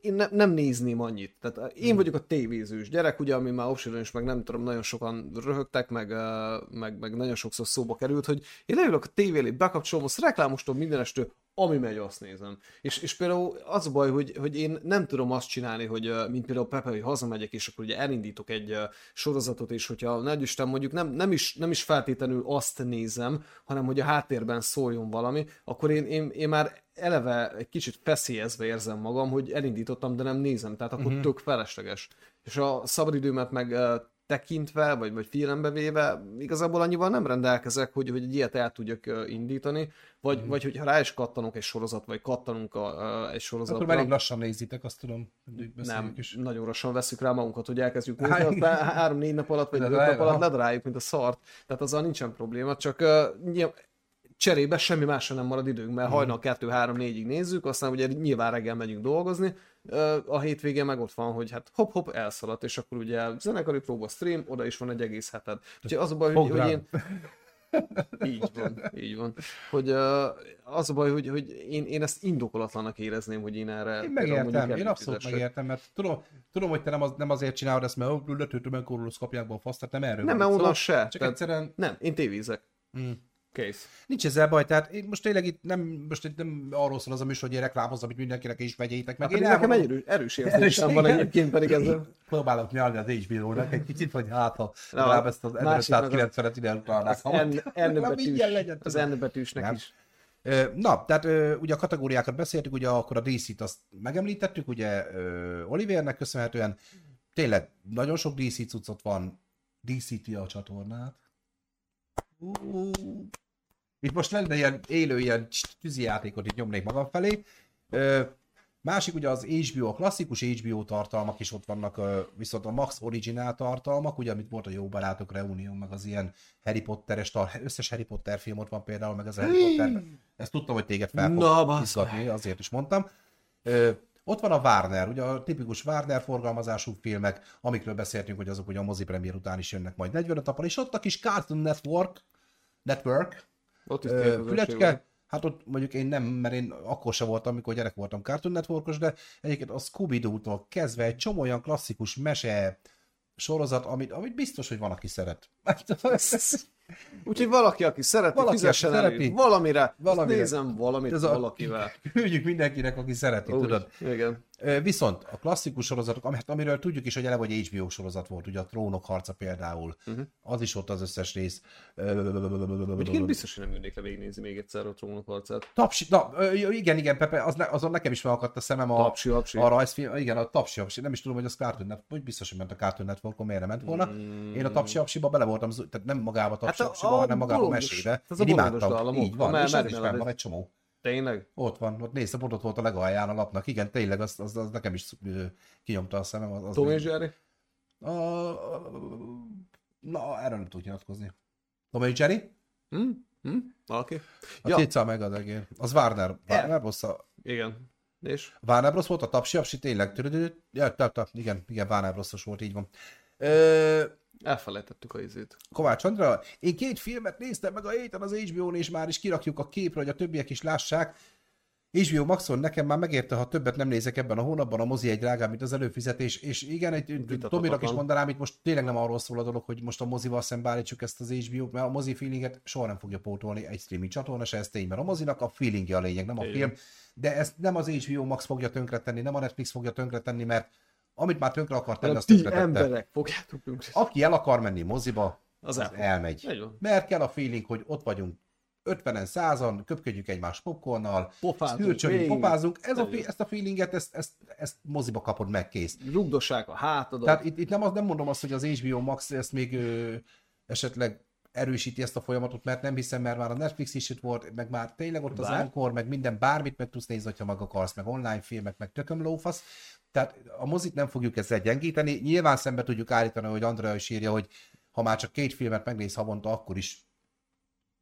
én ne, nem nézném annyit. Tehát én Mhm. vagyok a tévézős gyerek, ugye, ami már Obsidian is, meg nem tudom, nagyon sokan röhögtek, meg, ö, meg, meg nagyon sokszor szóba került, hogy én leülök a tévé elé, bekapcsolom, azt reklámostom mindenestől, ami megy, azt nézem. És, és például az a baj, hogy, hogy én nem tudom azt csinálni, hogy mint például Pepe, hogy hazamegyek, és akkor ugye elindítok egy sorozatot, és hogyha nagy Isten mondjuk nem, nem, is, nem is feltétlenül azt nézem, hanem hogy a háttérben szóljon valami, akkor én, én, én már eleve egy kicsit feszélyezve érzem magam, hogy elindítottam, de nem nézem, tehát akkor uh-huh. tök felesleges. És a szabadidőmet meg tekintve, vagy, vagy figyelembe véve, igazából annyival nem rendelkezek, hogy, hogy egy ilyet el tudjak indítani, vagy, mm. vagy hogyha rá is kattanok egy sorozat, vagy kattanunk a, a, egy sorozatra. Akkor elég lassan nézitek, azt tudom. nem, Is. nagyon lassan veszük rá magunkat, hogy elkezdjük nézni, aztán három-négy nap alatt, vagy öt nap alatt ha. ledaráljuk, mint a szart. Tehát azzal nincsen probléma, csak uh, cserébe semmi másra nem marad időnk, Mhm. mert hajnal 2-3-4-ig nézzük, aztán ugye nyilván reggel megyünk dolgozni, a hétvégén meg ott van, hogy hát hop-hop elszaladt, és akkor ugye zenekari próba stream, oda is van egy egész heted. Úgyhogy az a baj, hogy, hogy én, így van, így van. Hogy uh, az a baj, hogy, hogy én, én ezt indokolatlanak érezném, hogy én erre Én megértem, én abszolút előfizessek. megértem, mert tudom, tudom hogy te nem, az, nem azért csinálod ezt, mert ó, letöltöm, akkor rossz kapják be a faszt, tehát nem erről Nem, mert onnan se. Csak Tehát- egyszerűen Nem, én tévézek. mm, Kész. nincs ezzel baj, tehát én most tényleg itt nem, most itt nem arról szól az a műsor, hogy én reklámozzam, hogy mindenkinek is vegyétek meg. Hát én nekem egy erős, erős érzésem van igen. egyébként pedig ezzel. Próbálok nyalni az HBO-nak egy kicsit, hogy hát, ha Na, legalább ezt az másiknak 1590-et ide utalnák. Az N, betűsnek Nem. is. Na, tehát ugye a kategóriákat beszéltük, ugye akkor a DC-t azt megemlítettük, ugye Olivernek köszönhetően tényleg nagyon sok DC cuccot van, DC-ti a csatornát. Itt most lenne ilyen élő, ilyen tűzi játékot itt nyomnék magam felé. Ö, Másik ugye az HBO, a klasszikus HBO tartalmak is ott vannak, ö, viszont a Max Original tartalmak, ugye amit volt a Jó Barátok Reunion, meg az ilyen Harry Potteres, tar- összes Harry Potter film ott van például, meg az Harry Potter. Ezt tudtam, hogy téged fel Na, fog basz izgatni, azért is mondtam. Ö, ott van a Warner, ugye a tipikus Warner forgalmazású filmek, amikről beszéltünk, hogy azok ugye a mozi premier után is jönnek majd 45 napon, és ott a kis Cartoon Network, Network, Ott is Ö, Fülecske, hát ott mondjuk én nem, mert én akkor sem voltam, amikor gyerek voltam Cartoon Networkos, de egyébként a scooby tól kezdve egy csomó olyan klasszikus mese sorozat, amit, amit biztos, hogy van, aki szeret. [laughs] Úgyhogy valaki, aki szereti, valaki, fizessen aki szereti, valamire, valamire. nézem valamit Ez a, valakivel. [laughs] Küldjük mindenkinek, aki szereti, Úgy, tudod. Igen. Viszont a klasszikus sorozatok, hát amiről tudjuk is, hogy eleve egy HBO sorozat volt, ugye a Trónok harca például, uh-huh. az is ott az összes rész. Egyébként biztos, hogy nem jönnék le végignézni még egyszer a Trónok harcát. Tapsi, na, igen, igen, Pepe, az ne, azon nekem is felakadt a szemem a, tapsi, tapsi. a rajzfilm, igen, a Tapsi, tapsi. nem is tudom, hogy az Cartoon Network, hogy biztos, hogy ment a Cartoon Networkon, miért nem ment volna. Mm. Én a Tapsi Tapsiba bele voltam, tehát nem magába a Tapsi hát Tapsiba, hanem magába a mesébe. Én imádtam, így van, és ez is van egy csomó. Tényleg? Ott van, ott nézd, pont ott volt a legalján a lapnak. Igen, tényleg, az, az, az nekem is kinyomta a szemem. Az, az Tom és Jerry? A, na, erről nem tudok nyilatkozni. Tom és Jerry? Hm? Hm? Oké. Okay. A ja. Kétszer meg az egész. Az Warner. Warner Bros. A... Igen. És? Warner Bros. volt a tapsi, apsi, tényleg. Ja, ta, ta, igen, igen, Warner Bros. volt, így van. Ö, Elfelejtettük a izét. Kovács Andra, én két filmet néztem meg a héten az HBO-n, és már is kirakjuk a képre, hogy a többiek is lássák. HBO Maxon nekem már megérte, ha többet nem nézek ebben a hónapban, a mozi egy drágább, mint az előfizetés, és igen, egy Tomirak is mondanám, itt most tényleg nem arról szól a dolog, hogy most a mozival szembe állítsuk ezt az HBO-t, mert a mozi feelinget soha nem fogja pótolni egy streaming csatorna, se ez tény, mert a mozinak a feelingje a lényeg, nem a igen. film, de ezt nem az HBO Max fogja tönkretenni, nem a Netflix fogja tönkretenni, mert amit már tönkre akar tenni, azt tönkre emberek fogjátok tönkre. Aki el akar menni moziba, az, az elmegy. Mert kell a feeling, hogy ott vagyunk 50-en, 100-an, köpködjük egymás popcornnal, hürcsöljünk, popázunk. Ez a, ezt a feelinget, ezt, ezt, ezt moziba kapod meg, kész. Rugdossák a hátadat. Tehát itt, itt nem, az, nem mondom azt, hogy az HBO Max ezt még ö, esetleg erősíti ezt a folyamatot, mert nem hiszem, mert már a Netflix is itt volt, meg már tényleg ott Bár? az Encore, meg minden, bármit meg tudsz nézni, ha meg akarsz, meg online filmek, meg tököm lófasz. Tehát a mozit nem fogjuk ezzel gyengíteni. Nyilván szembe tudjuk állítani, hogy Andrea is írja, hogy ha már csak két filmet megnéz havonta, akkor is,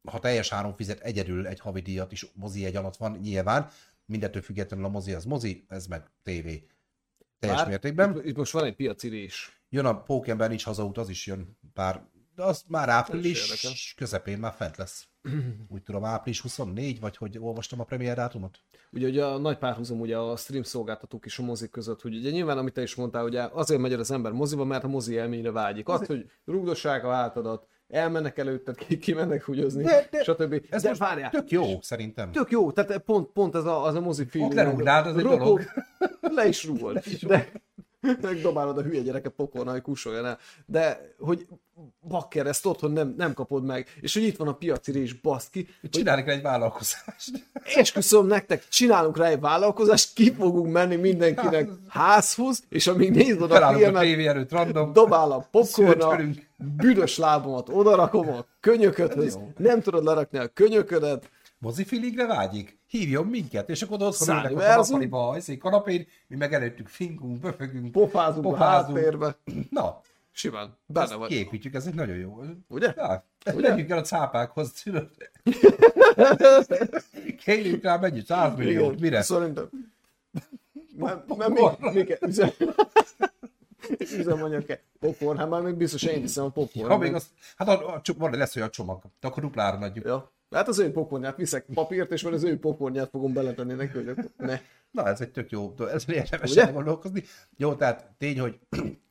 ha teljes három fizet egyedül egy havidíjat is mozi egy alatt van, nyilván. Mindettől függetlenül a mozi az mozi, ez meg tévé. Teljes Bár, mértékben. Itt, most van egy piaci is. Jön a Pókember nincs hazaut, az is jön pár de az már április közepén már fent lesz. Úgy tudom, április 24, vagy hogy olvastam a premier dátumot? Ugye, ugye a nagy párhuzam ugye a stream szolgáltatók és a mozik között, hogy ugye nyilván, amit te is mondtál, ugye azért megy az ember moziba, mert a mozi élményre vágyik. Az, hogy rugdossák a hátadat, elmennek előtted, kimennek húgyozni, de, de, stb. Ez de most várjál. Tök jó, szerintem. Tök jó, tehát pont, pont ez a, az a mozi film. Ott lerúgnád, az egy dolog. [laughs] Le is rúgol. [laughs] De, megdobálod a hülye gyereket pokolna, hogy kussoljon el. De, hogy bakker, ezt otthon nem, nem kapod meg, és hogy itt van a piaci rés, baszki. Csináljuk rá egy vállalkozást. Esküszöm nektek, csinálunk rá egy vállalkozást, ki fogunk menni mindenkinek házhoz, és amíg nézd oda a filmet, a tévé előtt random, dobál a popcorna, büdös lábomat odarakom a könyököthöz, nem tudod lerakni a könyöködet, mozifiligre vágyik? Hívjon minket, és akkor otthon ülnek a nappaliba, a kanapén, mi meg előttük fingunk, böfögünk, pofázunk, pofázunk. a háttérbe. Na, Simán, benne vagy. Képítjük, ez egy nagyon jó. Ugye? Ja, Ugye? Menjünk el a cápákhoz, tudod. Kérjük rá mennyi? 100 milliót, mire? Szerintem. Mi, mi kell, üzem, üzemanyag kell. Popcorn, hát már még biztos én hiszem a popcorn. Ha még az, hát a, a, a, lesz olyan csomag, de akkor duplára adjuk. Ja. Hát az ő pokornyát, viszek papírt, és már az ő pokornyát fogom beletenni neki, hogy ne. Na, ez egy tök jó, ez érdemes elgondolkozni. Jó, tehát tény, hogy [clears throat]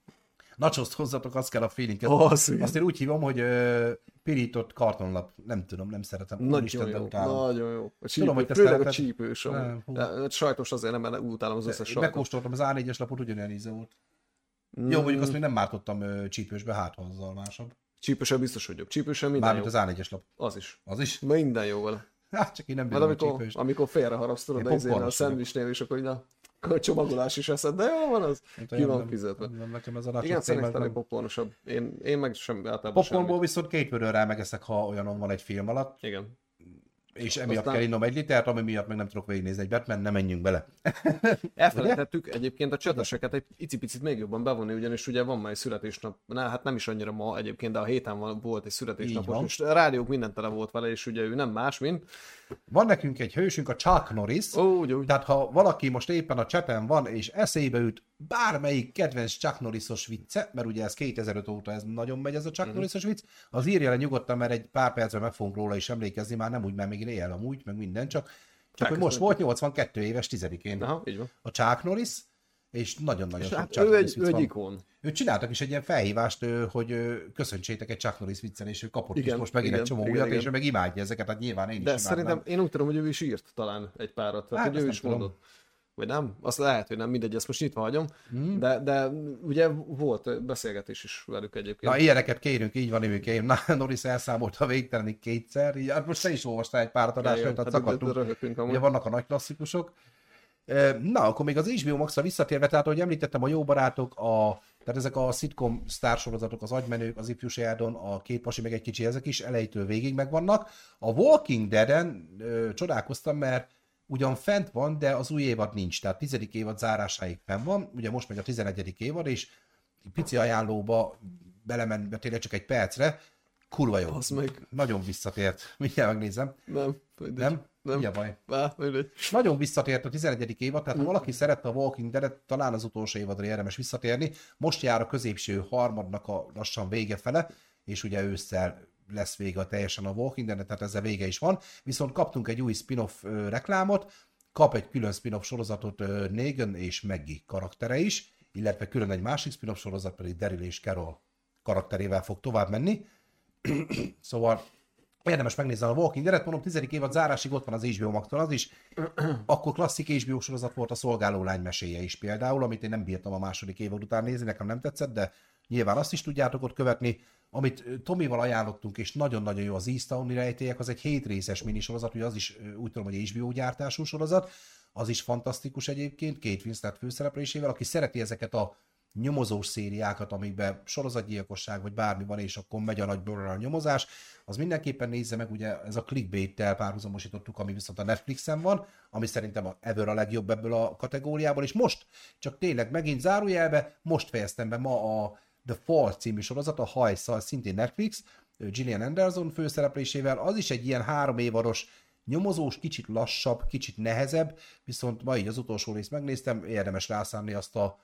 nacsoszt hozzatok, az kell a feeling. Oh, azt én úgy hívom, hogy uh, pirított kartonlap. Nem tudom, nem szeretem. Nagyon Isten, jó, nagyon jó. A csípő, tudom, hogy te főleg szereted. a csípős. Nem, de, sajtos azért nem, mert utálom az összes sajtot. Megkóstoltam az A4-es lapot, ugyanilyen íze volt. Mm. Jó, mondjuk azt még nem mártottam uh, csípősbe, hát ha azzal másabb. Csípősen biztos vagyok. Csípősen minden Mármint jó. az A4-es lap. Az is. Az is? Minden jó vele. Hát csak én nem bírom amikor, csípőst. amikor félreharapsz, de izé a szendvicsnél, és akkor így a csomagolás is eszed, de jó van az, hát ki van fizetve. Nem, nekem ez a Igen, szerintem egy popcornosabb. Én, én meg sem általában Popcornból viszont két vörőre megeszek, ha olyanon van egy film alatt. Igen és emiatt Aztán... kell innom egy litert, ami miatt meg nem tudok végignézni egy Batman, nem menjünk bele. [laughs] Elfelejtettük egyébként a cseteseket egy icipicit még jobban bevonni, ugyanis ugye van már egy születésnap, na, hát nem is annyira ma egyébként, de a héten van, volt egy születésnap, és a rádiók minden tele volt vele, és ugye ő nem más, mint... Van nekünk egy hősünk, a Chuck Norris, úgy, úgy. tehát ha valaki most éppen a cseten van, és eszébe üt bármelyik kedvenc Chuck Norrisos vicce, mert ugye ez 2005 óta ez nagyon megy ez a Chuck uh-huh. Norrisos vicc, az írja le nyugodtan, mert egy pár percben meg fogunk róla is emlékezni, már nem úgy, mert még él amúgy, meg minden, csak, csak hogy most volt 82 éves tizedikén Aha, így van. a Chuck Norris, és nagyon-nagyon sok Hát Chuck ő egy, ő egy ikon. Őt csináltak is egy ilyen felhívást, ő, hogy ő, köszöntsétek egy Chuck Norris viccel, és ő kapott igen, is most megint igen, egy csomó igen, újat, igen. és ő meg imádja ezeket, hát nyilván én is De imádnám. szerintem én úgy tudom, hogy ő is írt talán egy párat. Tehát, Hát, ő is nem tudom. Vagy nem? Azt lehet, hogy nem, mindegy, ezt most nyitva hagyom. Hmm. De, de ugye volt beszélgetés is velük egyébként. Na, ilyeneket kérünk, így van, Imikém. [laughs] Na, Norris elszámolta végtelenig kétszer. Így, hát most te is olvastál egy párat adásra, tehát hát szakadtunk. Ugye vannak a nagy klasszikusok. Na, akkor még az HBO Max-ra visszatérve, tehát ahogy említettem, a jó barátok, a, tehát ezek a sitcom sztársorozatok, az agymenők, az ifjú Sheldon, a két pasi, meg egy kicsi, ezek is elejétől végig megvannak. A Walking Dead-en ö, csodálkoztam, mert ugyan fent van, de az új évad nincs, tehát tizedik évad zárásáig fenn van, ugye most megy a 11. évad, és pici ajánlóba belemenve tényleg csak egy percre, kurva jó. Az meg. Nagyon visszatért. [laughs] Mindjárt megnézem. Nem. mindegy. Nem? Nem. Mi a baj? Á, mindegy. Nagyon visszatért a 11. évad, tehát ha valaki szerette a Walking Dead-et, talán az utolsó évadra érdemes visszatérni. Most jár a középső harmadnak a lassan vége fele, és ugye ősszel lesz vége a teljesen a Walking Dead, tehát ezzel vége is van. Viszont kaptunk egy új spin-off reklámot, kap egy külön spin-off sorozatot Negan és Maggie karaktere is, illetve külön egy másik spin-off sorozat pedig Daryl és Carol karakterével fog tovább menni. [clears throat] szóval érdemes megnézni a Walking Dead-et, mondom, 10. évad zárásig ott van az HBO max az is. [clears throat] Akkor klasszik HBO sorozat volt a szolgáló lány meséje is például, amit én nem bírtam a második évad után nézni, nekem nem tetszett, de nyilván azt is tudjátok ott követni. Amit Tomival ajánlottunk, és nagyon-nagyon jó az Easttown rejtélyek, az egy 7 részes minisorozat, ugye az is úgy tudom, hogy HBO gyártású sorozat, az is fantasztikus egyébként, két Winslet főszereplésével, aki szereti ezeket a nyomozós szériákat, amikben sorozatgyilkosság vagy bármi van, és akkor megy a nagy a nyomozás, az mindenképpen nézze meg, ugye ez a clickbait-tel párhuzamosítottuk, ami viszont a Netflixen van, ami szerintem a ever a legjobb ebből a kategóriából, és most, csak tényleg megint zárójelbe, most fejeztem be ma a The Fall című sorozat, a hajszal, szintén Netflix, Gillian Anderson főszereplésével, az is egy ilyen három évaros nyomozós, kicsit lassabb, kicsit nehezebb, viszont ma így az utolsó részt megnéztem, érdemes rászánni azt a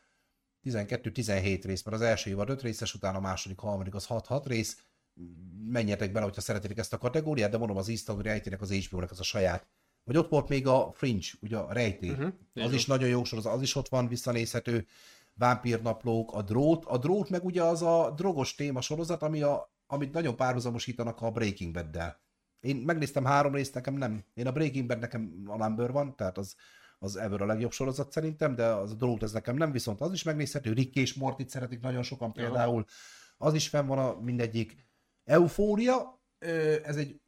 12-17 rész, mert az első évad 5 részes, utána a második, harmadik az 6-6 rész. Menjetek bele, hogyha szeretitek ezt a kategóriát, de mondom, az Easttown rejtének az HBO-nek az a saját. Vagy ott volt még a Fringe, ugye a rejtély. Uh-huh, az is nagyon jó sorozat, az is ott van, visszanézhető. Vámpírnaplók, a drót. A drót meg ugye az a drogos téma sorozat, ami a, amit nagyon párhuzamosítanak a Breaking Bad-del. Én megnéztem három részt, nekem nem. Én a Breaking Bad nekem a number van, tehát az, az ever a legjobb sorozat szerintem, de az a drót ez nekem nem, viszont az is megnézhető. Rick és Mortit szeretik nagyon sokan például. Az is fenn van a mindegyik. Eufória, ez egy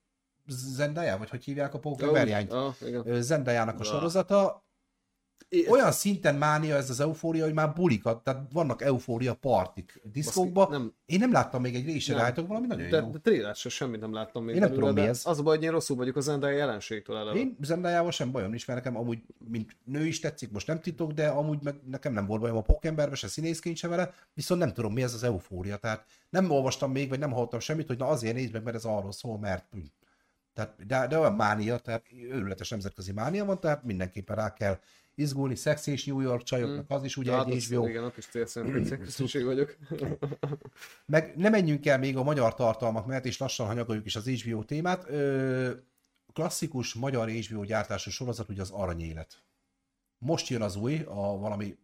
Zendaya, vagy hogy hívják a pókerverjányt? Igen. Ö, Zendajának a sorozata. Olyan szinten mánia ez az eufória, hogy már bulikat, tehát vannak eufória partik diszkókba. Baszki, nem. Én nem láttam még egy részre, Nem. rájtok valami nagyon De, jó. de trélert se semmit nem láttam még Én nem tudom, mi ez. Az a baj, hogy én rosszul vagyok az Zendaya jelenségtől eleve. Én Zendayával sem bajom nincs, mert nekem amúgy, mint nő is tetszik, most nem titok, de amúgy meg nekem nem volt bajom a pókemberbe, se színészként se vele, viszont nem tudom, mi ez az eufória. Tehát nem olvastam még, vagy nem hallottam semmit, hogy na azért nézd meg, mert ez arról szól, mert tehát, de, de olyan mánia, tehát őrületes nemzetközi mánia van, tehát mindenképpen rá kell izgulni, Sex és New York csajoknak, az is ugye Hát egy HBO. Igen, ott is célszerűen [clears throat] szükség vagyok. Meg ne menjünk el még a magyar tartalmak mellett, és lassan hanyagoljuk is az HBO témát. Ö, klasszikus magyar HBO gyártású sorozat, ugye az Aranyélet. Most jön az új, a valami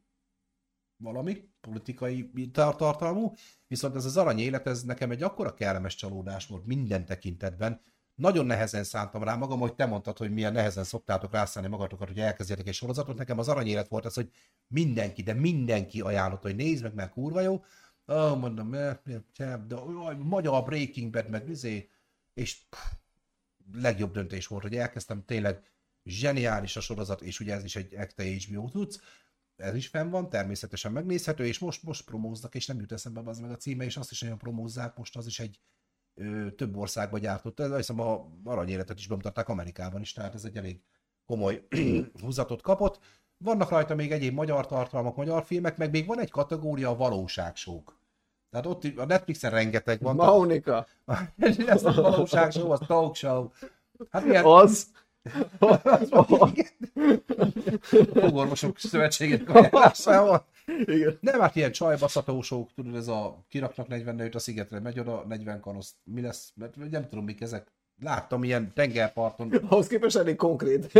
valami politikai tar- tartalmú, viszont ez az aranyélet, ez nekem egy akkora kellemes csalódás volt minden tekintetben. Nagyon nehezen szántam rá magam, hogy te mondtad, hogy milyen nehezen szoktátok rászállni magatokat, hogy elkezdjetek egy sorozatot. Nekem az aranyélet volt az, hogy mindenki, de mindenki ajánlott, hogy nézd meg, mert kurva jó. Oh, mondom, eh, de jaj, magyar Breaking Bad, meg vizé, és pff, legjobb döntés volt, hogy elkezdtem, tényleg zseniális a sorozat, és ugye ez is egy ekte HBO tudsz, ez is fenn van, természetesen megnézhető, és most, most promóznak, és nem jut eszembe az meg a címe, és azt is nagyon promózzák, most az is egy ö, több országba gyártott, ez hiszem a aranyéletet is bemutatták Amerikában is, tehát ez egy elég komoly [clears throat] húzatot kapott. Vannak rajta még egyéb magyar tartalmak, magyar filmek, meg még van egy kategória a valóságsók. Tehát ott a Netflixen rengeteg van. Maunika. [laughs] ez a valóságshow, az talk show. Hát ilyen, Az. [laughs] fogorvosok szövetségének ajánlásával. [laughs] Igen. Nem, hát ilyen csajbaszatósok, tudod, ez a kiraknak 40 nőt a szigetre, megy oda, 40 kanoszt, mi lesz, mert nem tudom, mik ezek. láttam ilyen tengerparton. Ahhoz képest elég konkrét. [laughs]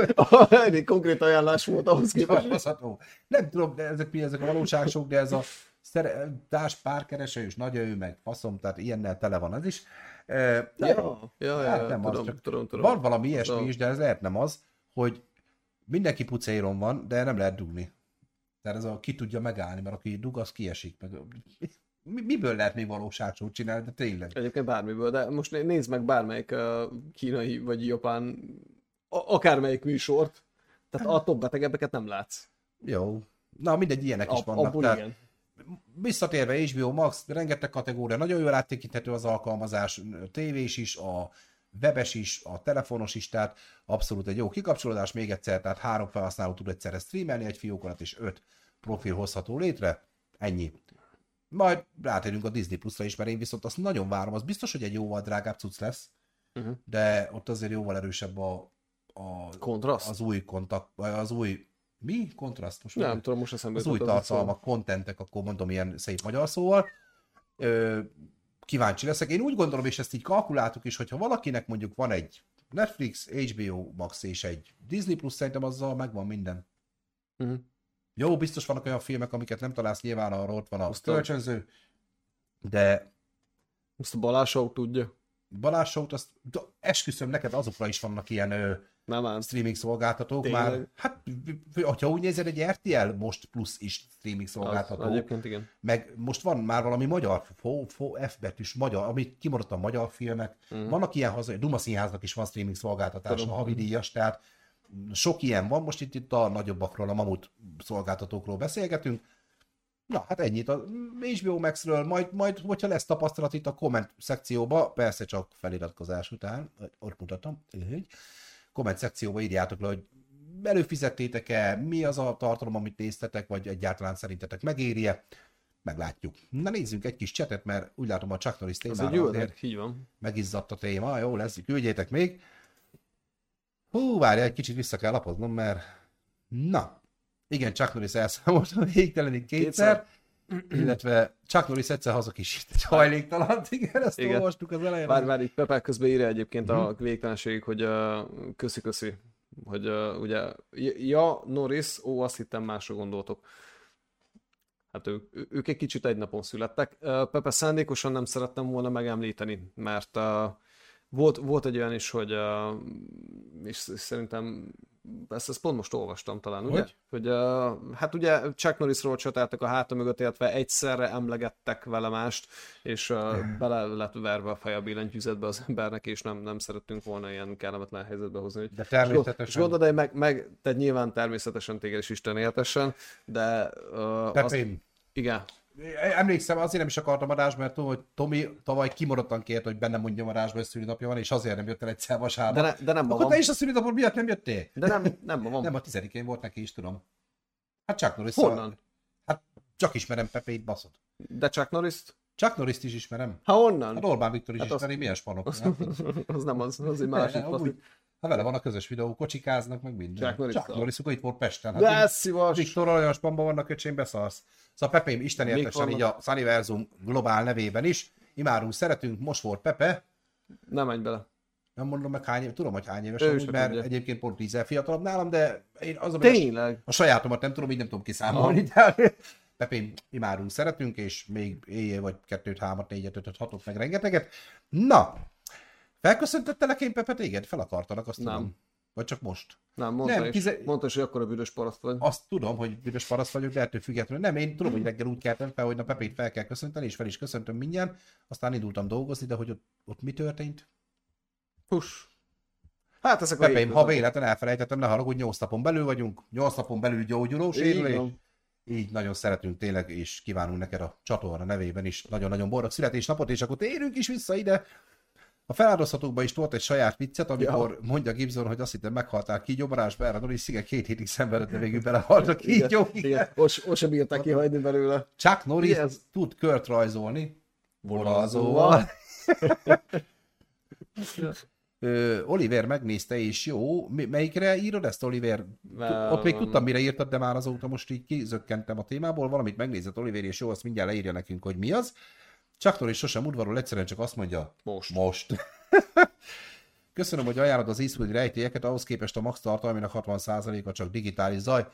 [laughs] elég konkrét ajánlás volt ahhoz képest. Nem tudom, de ezek mi ezek a valóságsok, de ez a szere, társ párkereső és nagy ő meg faszom, tehát ilyennel tele van az is. E, Ja, ja, ja, hát ja, nem az, tudom, csak tudom, tudom. Van valami ilyesmi Tudom. is, de ez lehet nem az, hogy mindenki pucéron van, de nem lehet dugni. Tehát ez a ki tudja megállni, mert aki dug, az kiesik. Meg, mi, miből lehet még valóságsót csinálni, de tényleg. Egyébként bármiből, de most né- nézd meg bármelyik kínai vagy japán, a- akármelyik műsort, tehát a top betegebbeket nem látsz. Jó. Na, mindegy, ilyenek is A- vannak. abból Tehát igen. visszatérve HBO Max, rengeteg kategória, nagyon jól áttekinthető az alkalmazás, tévés is, a webes is, a telefonos is, tehát abszolút egy jó kikapcsolódás, még egyszer, tehát három felhasználó tud egyszerre streamelni, egy fiók alatt és öt profil hozható létre, ennyi. Majd rátérünk a Disney Plus-ra is, mert én viszont azt nagyon várom, az biztos, hogy egy jóval drágább cucc lesz, Uh-huh. de ott azért jóval erősebb a, a Kontraszt? az új kontakt, vagy az új, mi? Kontraszt? Most Nem tudom, most eszembe az új tartalmak, kontentek, akkor mondom ilyen szép magyar szóval. Ö, kíváncsi leszek. Én úgy gondolom, és ezt így kalkuláltuk is, hogyha valakinek mondjuk van egy Netflix, HBO Max és egy Disney Plus, szerintem azzal megvan minden. Mhm. Jó, biztos vannak olyan filmek, amiket nem találsz, nyilván arra ott van a Azt a- kölcsönző, de Ezt a Balázs Show tudja. Balázs Show-t, azt de esküszöm neked, azokra is vannak ilyen ö, Nem ám. streaming szolgáltatók Tényleg? már. Hát, ha úgy nézed, egy RTL most plusz is streaming Az, szolgáltató. egyébként igen. meg most van már valami magyar, fo, fo, F betűs magyar, amit kimaradtam magyar filmek. Mm. Vannak ilyen hazai, Duma Színháznak is van streaming szolgáltatása, Tudom. havidíjas, tehát sok ilyen van, most itt, itt a nagyobbakról, a mamut szolgáltatókról beszélgetünk. Na, hát ennyit a HBO Maxről, majd, majd hogyha lesz tapasztalat itt a komment szekcióba, persze csak feliratkozás után, ott mutatom, így, komment szekcióba írjátok le, hogy előfizettétek-e, mi az a tartalom, amit néztetek, vagy egyáltalán szerintetek megéri-e, meglátjuk. Na nézzünk egy kis csetet, mert úgy látom a Chuck Norris témára jó, azért így van. megizzadt a téma, jó lesz, küldjétek még. Hú, várj, egy kicsit vissza kell lapoznom, mert... Na, igen, Chuck Norris elszámolt a végtelenig kétszer, illetve Chuck Norris egyszer hazakisít egy hajléktalant, igen, ezt Igen. olvastuk az elején. Várj, várj, itt Pepe közben írja egyébként a Mhm. végtelenségig, hogy uh, köszi, köszi. Hogy uh, ugye, ja, Norris, ó, azt hittem másra gondoltok. Hát ők, ők egy kicsit egy napon születtek. Uh, Pepe szándékosan nem szerettem volna megemlíteni, mert uh, volt, volt egy olyan is, hogy uh, és szerintem ezt, ezt pont most olvastam talán, ugye? Hogy? Hogy uh, hát ugye Chuck Norrisról csatáltak a háta mögött, illetve egyszerre emlegettek vele mást, és uh, [laughs] bele lett verve a fej a billentyűzetbe az embernek, és nem, nem szerettünk volna ilyen kellemetlen helyzetbe hozni. Hogy De és természetesen, gondolod, hogy meg, meg, tehát nyilván természetesen téged is Isten éltessen, de uh, azt, Pepém, igen, emlékszem, azért nem is akartam adásba, mert tudom, hogy Tomi tavaly kimaradtan kért, hogy bennem mondjam adásba, hogy szülinapja van, és azért nem jött el egyszer vasárnap. de, ne, de nem Akkor van. te is a szülinapod miatt nem jöttél? De nem, nem ma van. Nem, a tizedikén volt neki is, tudom. Hát Chuck Norris. Honnan? Hát csak ismerem Pepét, baszod. De Chuck Norris-t? Chuck Norris-t is ismerem. Ha onnan? Hát Orbán Viktor is Hát hát azt- ismeri, milyen spanok. [laughs] Az, az nem az, az egy másik. [laughs] ne, ha vele van a közös videó, kocsikáznak, meg minden. Chuck Norris-tal. Chuck Norris itt volt Pesten. De Hát, ez szívas! Viktor olyan spanban vannak, öcsém, beszarsz. Szóval Pepém, Isten értesen így a Sunniversum globál nevében is. Imádunk, szeretünk, most volt Pepe. Nem menj bele. Nem mondom meg hány év, tudom, hogy hány éves amúgy, mert tudja. egyébként pont tízzel fiatalabb nálam, de én az a Tényleg? A sajátomat nem tudom, így nem tudom kiszámolni, de Pepén imádunk, szeretünk, és még éjjel vagy kettőt, hármat, négyet, ötöt, hatot, meg rengeteget. Na, felköszöntettelek én Pepe téged? Fel akartanak, azt Nem. tudom. Vagy csak most? Nem, mondta Nem, is. tize- Mondta is, hogy akkor a büdös paraszt vagy. Azt tudom, hogy büdös paraszt vagyok, de ettől függetlenül nem. Én tudom, hogy reggel úgy keltem fel, hogy na Pepét fel kell köszönteni, és fel is köszöntöm mindjárt. Aztán indultam dolgozni, de hogy ott, ott mi történt? Hús. Hát ezek hétköznapok. ha véletlen elfelejtettem, ne haragudj, 8 napon belül vagyunk, 8 napon belül gyógyuló Így sérülés. van. Így nagyon szeretünk tényleg, és kívánunk neked a csatorna nevében is nagyon-nagyon boldog születésnapot, és akkor térünk is vissza ide. A feláldozhatókban is volt egy saját viccet, amikor ja. mondja Gibson, hogy azt hittem meghaltál kígyóbarásba, erre Norris szige két hétig szenvedett, de végül belehalt a kígyó. Igen, igen. Os, os sem bírták kihagyni belőle. Chuck Norris Igen. tud kört rajzolni. Vonalzóval. [laughs] Oliver megnézte, és jó. Melyikre írod ezt, Oliver? Mert- Ott még tudtam, mire írtad, de már azóta most így kizökkentem a témából. Valamit megnézett Oliver, és jó, azt mindjárt leírja nekünk, hogy mi az. Chuck Norris sosem udvarol, egyszerűen csak azt mondja, Most. most. [laughs] Köszönöm, hogy ajánlod az Eastwood rejtélyeket, ahhoz képest a max tartalmának 60%-a csak digitális zaj.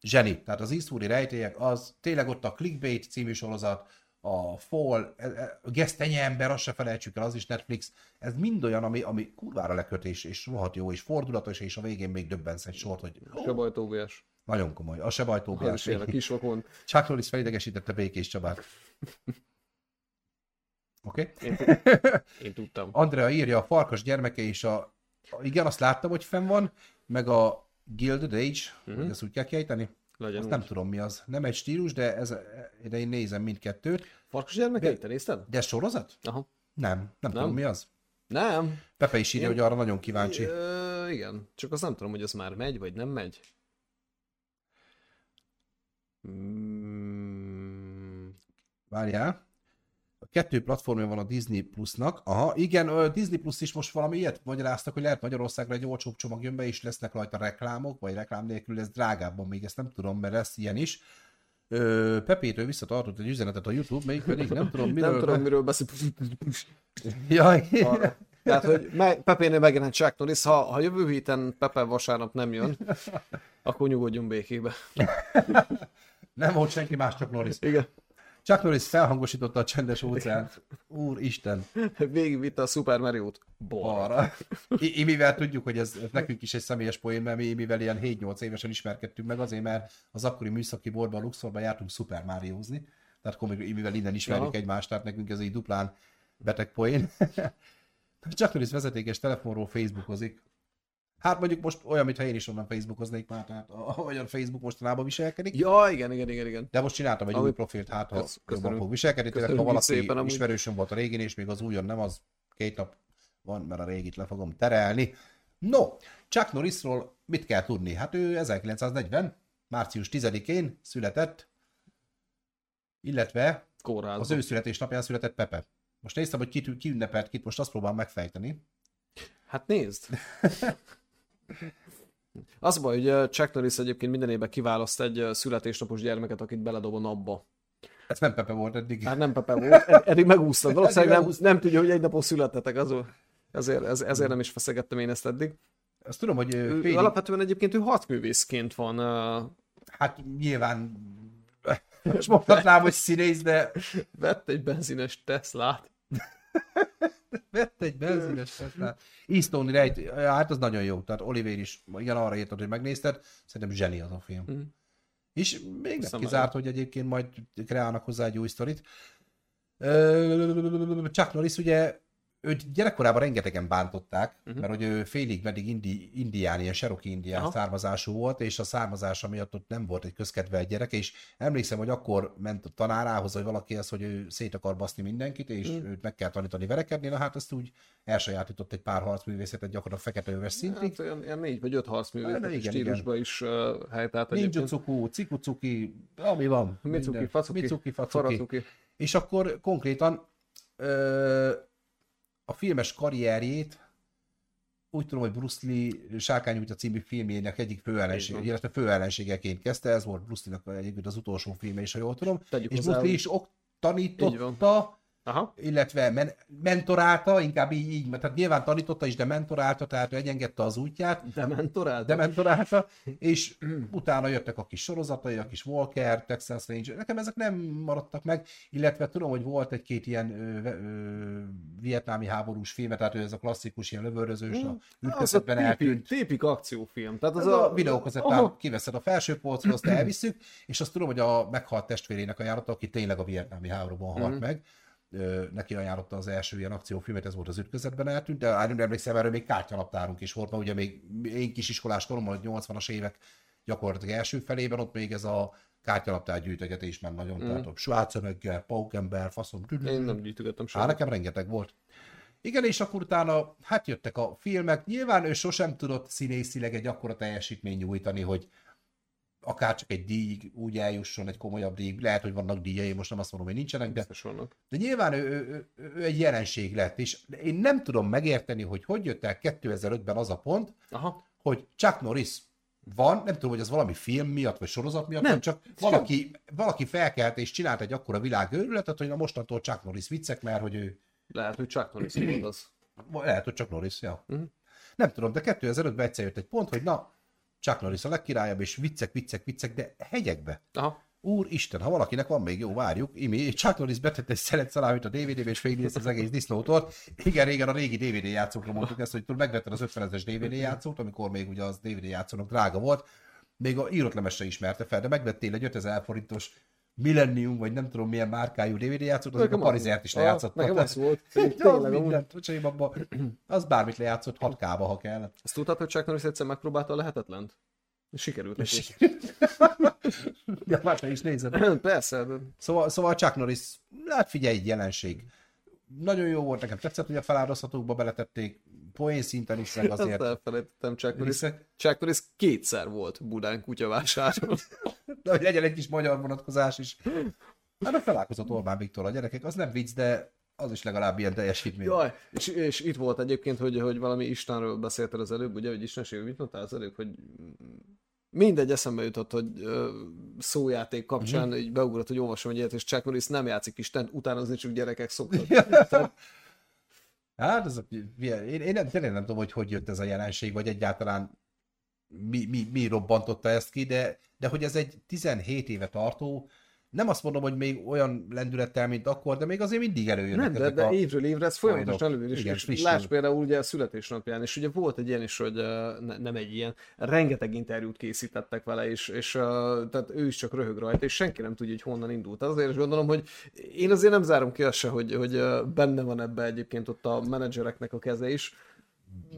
Zseni. Tehát az Eastwoodi rejtélyek, az tényleg ott a Clickbait című sorozat, a Fall, e, e, a Gesztenye ember, azt se felejtsük el, az is Netflix, ez mind olyan, ami, ami kurvára lekötés, és rohadt jó, és fordulatos, és a végén még döbbensz egy sort, hogy... Sebaj Tóbiás. Nagyon komoly. A Sebaj Tóbiás. Az is kis rokon. Chuck Norris felidegesítette Békés Csabát. [laughs] Oké? Okay? Én, [laughs] én tudtam. Andrea írja, a farkas gyermeke és a... Igen, azt láttam, hogy fenn van, meg a Gilded Age, uh-huh. hogy ezt úgy kell kiejteni. Legyen Azt úgy. nem tudom mi az. Nem egy stílus, de, ez, de én nézem mindkettőt. Farkas gyermekei, te nézted? De ez sorozat? Aha. Nem, nem, nem. tudom mi az. Nem. Pepe is írja, Én- hogy arra nagyon kíváncsi. Ö, igen. Csak azt nem tudom, hogy az már megy, vagy nem megy. Mm, Várjál. Kettő platformja van a Disney Plusnak. Aha, igen, a Disney Plus is most valami ilyet magyaráztak, hogy lehet Magyarországra egy olcsóbb csomag jön be, és lesznek rajta reklámok, vagy reklám nélkül lesz drágábban, még ezt nem tudom, mert lesz ilyen is. Ö, Pepétől visszatartott egy üzenetet a YouTube, melyik pedig nem tudom, miről... nem tudom, miről beszél. Jaj, Arra. Tehát, hogy me- Pepénél megjelent Chuck Norris, ha, ha jövő héten Pepe vasárnap nem jön, akkor nyugodjon békébe. nem volt senki más, csak Norris. Igen. Chuck Norris felhangosította a csendes óceánt. Úristen, Végigvitte a Super Mario-t. Balra. I- Imivel tudjuk, hogy ez ez nekünk is egy személyes poén, mert mi Imivel ilyen 7-8 évesen ismerkedtünk meg, azért mert az akkori műszaki boltban, Luxorban jártunk Super Mario-zni. Tehát komolyan Imivel innen ismerjük Aha. egymást, tehát nekünk ez így duplán beteg poén. [laughs] Chuck Norris vezetékes telefonról Facebookozik. Hát mondjuk most olyan, mintha én is onnan Facebookoznék már, tehát ahogy a Facebook mostanában viselkedik. Ja, igen, igen, igen, igen. De most csináltam egy Ami- új profilt, hát ha jobban fog viselkedni. Tényleg, ha valaki ismerősöm volt a régin, és még az újon nem, az két nap van, mert a régit le fogom terelni. No, Chuck Norrisról mit kell tudni? Hát ő 1940, március 10-én született, illetve Kórházban. az ő születésnapján született Pepe. Most néztem, hogy kit, ki ünnepelt kit, most azt próbálom megfejteni. Hát nézd. [laughs] Az baj, hogy Chuck Norris egyébként minden évben kiválaszt egy születésnapos gyermeket, akit beledob a napba. Ez nem Pepe volt eddig. Hát nem Pepe volt, ed- eddig megúsztad. [laughs] Valószínűleg nem, nem tudja, hogy egy napon születtetek, az, ezért, ez, ezért nem is feszegettem én ezt eddig. Azt tudom, hogy ő félig, alapvetően egyébként ő harcművészként van. hát nyilván [laughs] most mondhatnám, hogy színész, de Vett egy benzines Teslát. [laughs] Vett egy benzines Teslát. Eastoni rejt, hát az nagyon jó. Tehát Oliver is, igen, arra írtad, hogy megnézted. Szerintem zseni az a film. Mhm. És még nem kizárt, hogy egyébként majd kreálnak hozzá egy új sztorit. Chuck Norris ugye őt gyerekkorában rengetegen bántották, uh-huh. mert hogy ő félig meddig indi, indián, ilyen Cherokee indián Aha. származású volt, és a származása miatt ott nem volt egy közkedvelt gyereke, és emlékszem, hogy akkor ment a tanárához, hogy valaki az, hogy ő szét akar baszni mindenkit, és Mhm. őt meg kell tanítani verekedni, na hát ezt úgy elsajátított egy pár harcművészetet gyakorlatilag fekete öves szintig. Hát olyan, olyan négy vagy öt harcművészet Hát, igen, stílusban is uh, helytált. Ninjutsuku, cikucuki, ami van. Micuki, minden. facuki, Micuki, facuki. Faracuki. És akkor konkrétan ö, a filmes karrierjét úgy tudom, hogy Bruce Lee a című filmjének egyik főellenség, illetve főellenségeként kezdte, ez volt Bruce Lee-nak egyébként az utolsó filme is, ha jól tudom. Tegyük és Bruce Lee is ok- tanította, Aha. illetve men- mentorálta, inkább így, így, mert tehát nyilván tanította is, de mentorálta, tehát ő egyengedte az útját, Dementorált? de mentorálta, és [clears throat] utána jöttek a kis sorozatai, a kis Walker, Texas Ranger, nekem ezek nem maradtak meg, illetve tudom, hogy volt egy-két ilyen ö, ö, vietnámi háborús filme, tehát ő ez a klasszikus ilyen lövöldözős, a Az a ütközetben típik, eltűnt. típik akciófilm. Tehát az Ez a a, videókazettán kiveszed a felső polcról, azt elviszük, és azt tudom, hogy a meghalt testvérének ajánlotta, aki tényleg a vietnámi háborúban halt Mhm. meg, neki ajánlotta az első ilyen akciófilmet, ez volt az ütközetben eltűnt, de hát nem emlékszem, erről még kártyalaptárunk is volt, mert ugye még én kisiskolás koromban, hogy 80-as évek gyakorlatilag első felében, ott még ez a kártyalaptár gyűjtögetés már nagyon, mm. a Schwarzenegger, Paukember, faszom, Én nem gyűjtögettem Á, semmit. nekem rengeteg volt. Igen, és akkor utána hát jöttek a filmek. Nyilván ő sosem tudott színészileg egy akkora teljesítmény nyújtani, hogy akár csak egy díj úgy eljusson, egy komolyabb díj. Lehet, hogy vannak díjai, most nem azt mondom, hogy nincsenek, de, de nyilván ő, ő, ő, egy jelenség lett, és én nem tudom megérteni, hogy hogy jött el 2005-ben az a pont, Aha. hogy Chuck Norris van, nem tudom, hogy az valami film miatt, vagy sorozat miatt, Nem. csak valaki, valaki felkelt és csinált egy akkora világőrületet, hogy na mostantól Chuck Norris viccek, mert hogy ő Lehet, hogy Chuck Norris volt az. Lehet, hogy csak Norris, ja. Mhm. Nem tudom, de 2005-ben egyszer jött egy pont, hogy na, Chuck Norris a legkirályabb, és viccek, viccek, viccek, de hegyekbe. Aha. Úristen, ha valakinek van még jó, várjuk. Imi, Chuck Norris betett egy szeret szalámit a DVD-be, és végignéz az egész disznótort. Igen, régen a régi DVD játszókra mondtuk ezt, hogy megvetted az 50 es DVD játszót, amikor még ugye az DVD játszónak drága volt. Még a írott lemez se ismerte fel, de megvettél egy 5000 forintos Millennium, vagy nem tudom milyen márkájú DVD játszót, az a Nekem az- Parizert is lejátszott. Nekem az volt. [laughs] Tényleg, mindent, öcsém, abba, az bármit lejátszott 6 ha kell. Azt tudtad, hogy Chuck Norris egyszer megpróbálta a lehetetlent? És sikerült neki. [laughs] ja, már te is nézed. [clears throat] Persze, de Szóval, szóval Chuck Norris, hát figyelj, egy jelenség. Nagyon jó volt, nekem tetszett, hogy a feláldozhatókba beletették, poén szinten is, meg azért. elfelejtettem Chuck Norris. Chuck Norris kétszer volt Budán kutyavásáron. [laughs] De hogy legyen egy kis magyar vonatkozás is. Hát a felálkozott Orbán Viktor a gyerekek, az nem vicc, de az is legalább ilyen teljesítmény. Jaj, és, és itt volt egyébként, hogy, hogy valami Istenről beszéltél az előbb, ugye, hogy Istenség, mit mondtál az előbb, hogy mindegy eszembe jutott, hogy ö, szójáték kapcsán mm-hmm. így beugrott, hogy olvasom egy ilyet, és Chuck Norris nem játszik Istent, utánozni csak gyerekek szoktak. [laughs] Hát, ez a, én, én nem, tényleg nem tudom, hogy hogy jött ez a jelenség, vagy egyáltalán mi, mi, mi robbantotta ezt ki, de, de hogy ez egy 17 éve tartó, nem azt mondom, hogy még olyan lendülettel, mint akkor, de még azért mindig előjönnek Nem, de, de a... évről évre ez folyamatosan előjön, és, Igen, és láss például ugye a születésnapján, és ugye volt egy ilyen is, hogy ne, nem egy ilyen, rengeteg interjút készítettek vele, és, és tehát ő is csak röhög rajta, és senki nem tudja, hogy honnan indult. Azért is gondolom, hogy én azért nem zárom ki azt se, hogy, hogy benne van ebbe egyébként ott a menedzsereknek a keze is,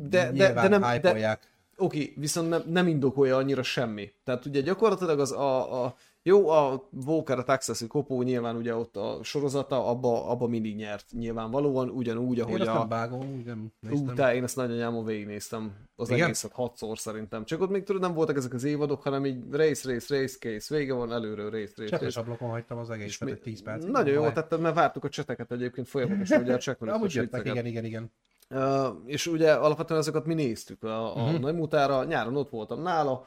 de, de, de nem, de. Oké, viszont nem, nem indokolja annyira semmi. Tehát ugye gyakorlatilag az a, a jó, a Walker, a Texasi kopó nyilván ugye ott a sorozata, abba, abba mindig nyert nyilvánvalóan, ugyanúgy, Én ahogy azt a... vágom, úgy nem Ú, néztem. te, én ezt nagyanyámon végignéztem. Az Igen? egészet hatszor szerintem. Csak ott még tudod, nem voltak ezek az évadok, hanem így race, race, race, case, vége van, előről race, race, Cseppes race. ablakon hagytam az egészet, mi- egy 10 perc. Nagyon jó tetted, mert vártuk a cseteket egyébként folyamatosan, ugye a [laughs] check Amúgy jöttek, igen, igen, igen. Uh, és ugye alapvetően ezeket mi néztük a, a Mhm. uh-huh. nagymutára, nyáron ott voltam nála,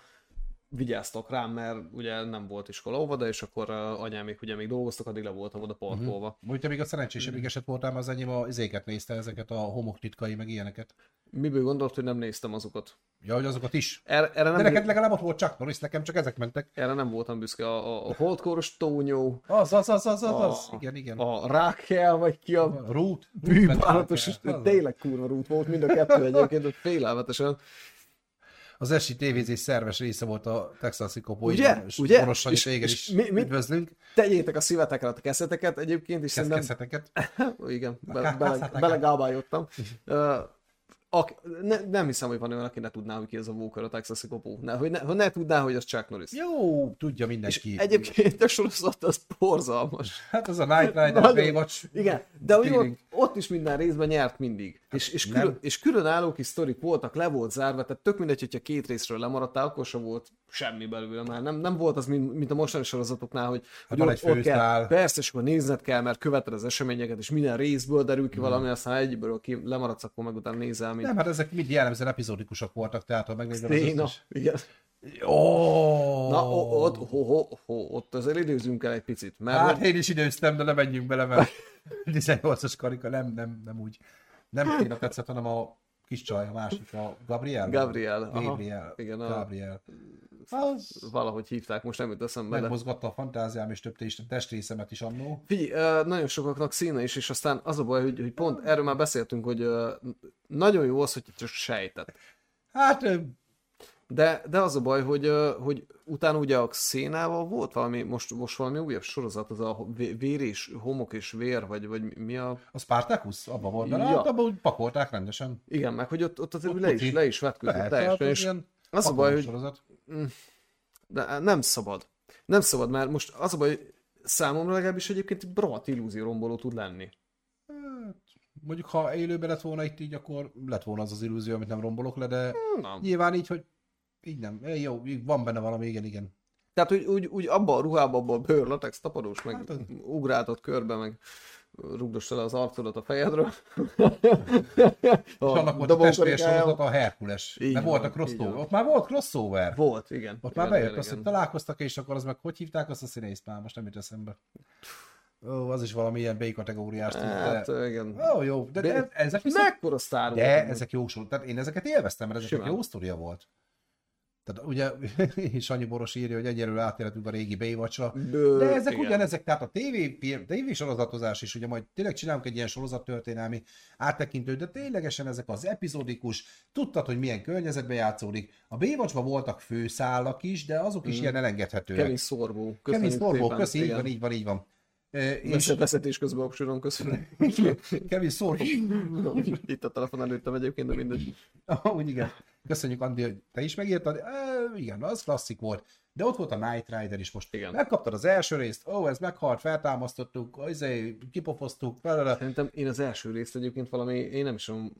vigyáztak rám, mert ugye nem volt iskola óvoda, és akkor anyám még ugye még dolgoztak, addig le voltam oda parkolva. Uh-huh. Te még a szerencsésebbik eset voltál, az enyém a izéket nézte, ezeket a homok titkai, meg ilyeneket. Miből gondolt, hogy nem néztem azokat? Ja, hogy azokat is. Erre, erre, De nem, neked legalább ott volt Chuck Norris, nekem csak ezek mentek. erre nem voltam büszke. A, a, a holdkoros tónyó, Az, az, az, az, az, az. A- Igen, igen. a rákkel, vagy ki a A Root. bűbánatos, Az, az. tényleg kurva rút volt mind a kettő egyébként, félelmetesen. Az esi tévézés szerves része volt a Texasi kopó. Ugye? És Ugye? Boros Sanyi, És- és is mi- mi- üdvözlünk. Tegyétek a szívetekre a keszeteket egyébként, és szerintem Keszkeszeteket. Ó, [laughs] Igen, be, bele, belegábályodtam. [laughs] Ak, ne, nem hiszem, hogy van olyan, aki ne tudná, hogy ki ez a Walker a Texasi kopó. Ne, hogy, ne, hogy ne tudná, hogy az Chuck Norris. Jó, tudja És mindenki. egyébként a sorozat az borzalmas. Hát az a Night Rider, Nagyon- Baywatch. Igen, de hogy ott, is minden részben nyert mindig. És, és, nem. külön, és különálló kis sztorik voltak, le volt zárva, tehát tök mindegy, hogyha két részről lemaradtál, akkor sem volt semmi belőle már. Nem, nem volt az, mint, mint a mostani sorozatoknál, hogy, hogy van ott, ott kell, persze, és akkor nézned kell, mert követed az eseményeket, és minden részből derül Hmm. ki valami, aztán egyből ki lemaradsz, akkor meg utána nézel, mint Nem, hát ezek mind jellemzően epizódikusak voltak, tehát ha megnézed az összes... Igen. Oh! Na, ott, ho, ho, ho, ott azért időzünk el egy picit, mert Hát hogy- én is időztem, de nem menjünk bele, mert [laughs] 18-as karika, nem, nem, nem úgy. Nem Téna tetszett, hanem a kis csaj, a másik, a Gabriel? Gabriel, aha. Gabriel. Igen, a- Gabriel. Az valahogy hívták, most nem jut eszembe. megmozgatta a fantáziám, és több test- testrészemet is annó. Figyelj, nagyon sokaknak színe is, és aztán az a baj, hogy, hogy pont erről már beszéltünk, hogy nagyon jó az, hogy csak sejtett. Hát, De, de az a baj, hogy, hogy utána ugye a szénával volt valami, most, most valami újabb sorozat, az a vé- vér és homok és vér, vagy, vagy mi a... a Spartacus abban volt, de Ja. hát abban úgy pakolták rendesen. Igen, meg hogy ott, ott azért Ott le is, tuti. le is vetkőzött teljesen, az és ilyen az a baj, hogy sorozat. de nem szabad. Nem szabad, mert most az a baj, hogy számomra legalábbis egyébként rohadt illúzió romboló tud lenni. Hát, mondjuk ha élőben lett volna itt így, akkor lett volna az az illúzió, amit nem rombolok le, de Nem. nyilván így, hogy így nem. Jó, van benne valami, igen, igen. Tehát úgy, úgy, úgy abban a ruhában, abban a bőr, latex, tapadós, meg Hát ugráltott körbe, meg rugdost el az arcodat a fejedről. És annak volt a testvér dobókarikájával. sorozat a Herkules. Így Mert van, volt a így crossover. Ott már volt crossover. Volt, igen. Ott igen, már bejött igen, az, hogy igen. találkoztak, és akkor az meg hogy hívták azt a színészt már, most nem jut eszembe. Ó, az is valami ilyen B kategóriás. Hát, de... igen. Ó, jó, de, de ezek viszont... Mekkora sztár De volt. ezek jó sorok. Tehát én ezeket élveztem, mert ezek jó sztoria volt. Tehát ugye [laughs] Sanyi Boros írja, hogy egyelőre átérhetünk a régi Baywatch-ra. De ezek igen. ugyanezek, tehát a TV, TV sorozatozás is, ugye majd tényleg csinálunk egy ilyen sorozattörténelmi áttekintőt, de ténylegesen ezek az epizódikus, tudtad, hogy milyen környezetben játszódik. A baywatch voltak főszálak is, de azok is Mm. ilyen elengedhetőek. Kevin Szorbó. Kevin Sorbo, köszi, így van, így van, így van. És Vesz- Vezetés közben oksoron köszönöm. [laughs] Kevin Sorbo, Itt a telefon előttem egyébként, de mindegy. úgy igen. Köszönjük, Andi, hogy te is megírtad. E, igen, az klasszik volt. De ott volt a Night Rider is most. Igen. Megkaptad az első részt, ó, ez meghalt, feltámasztottuk, izé, kipofoztuk, felele. Szerintem én az első részt egyébként valami, én nem is tudom,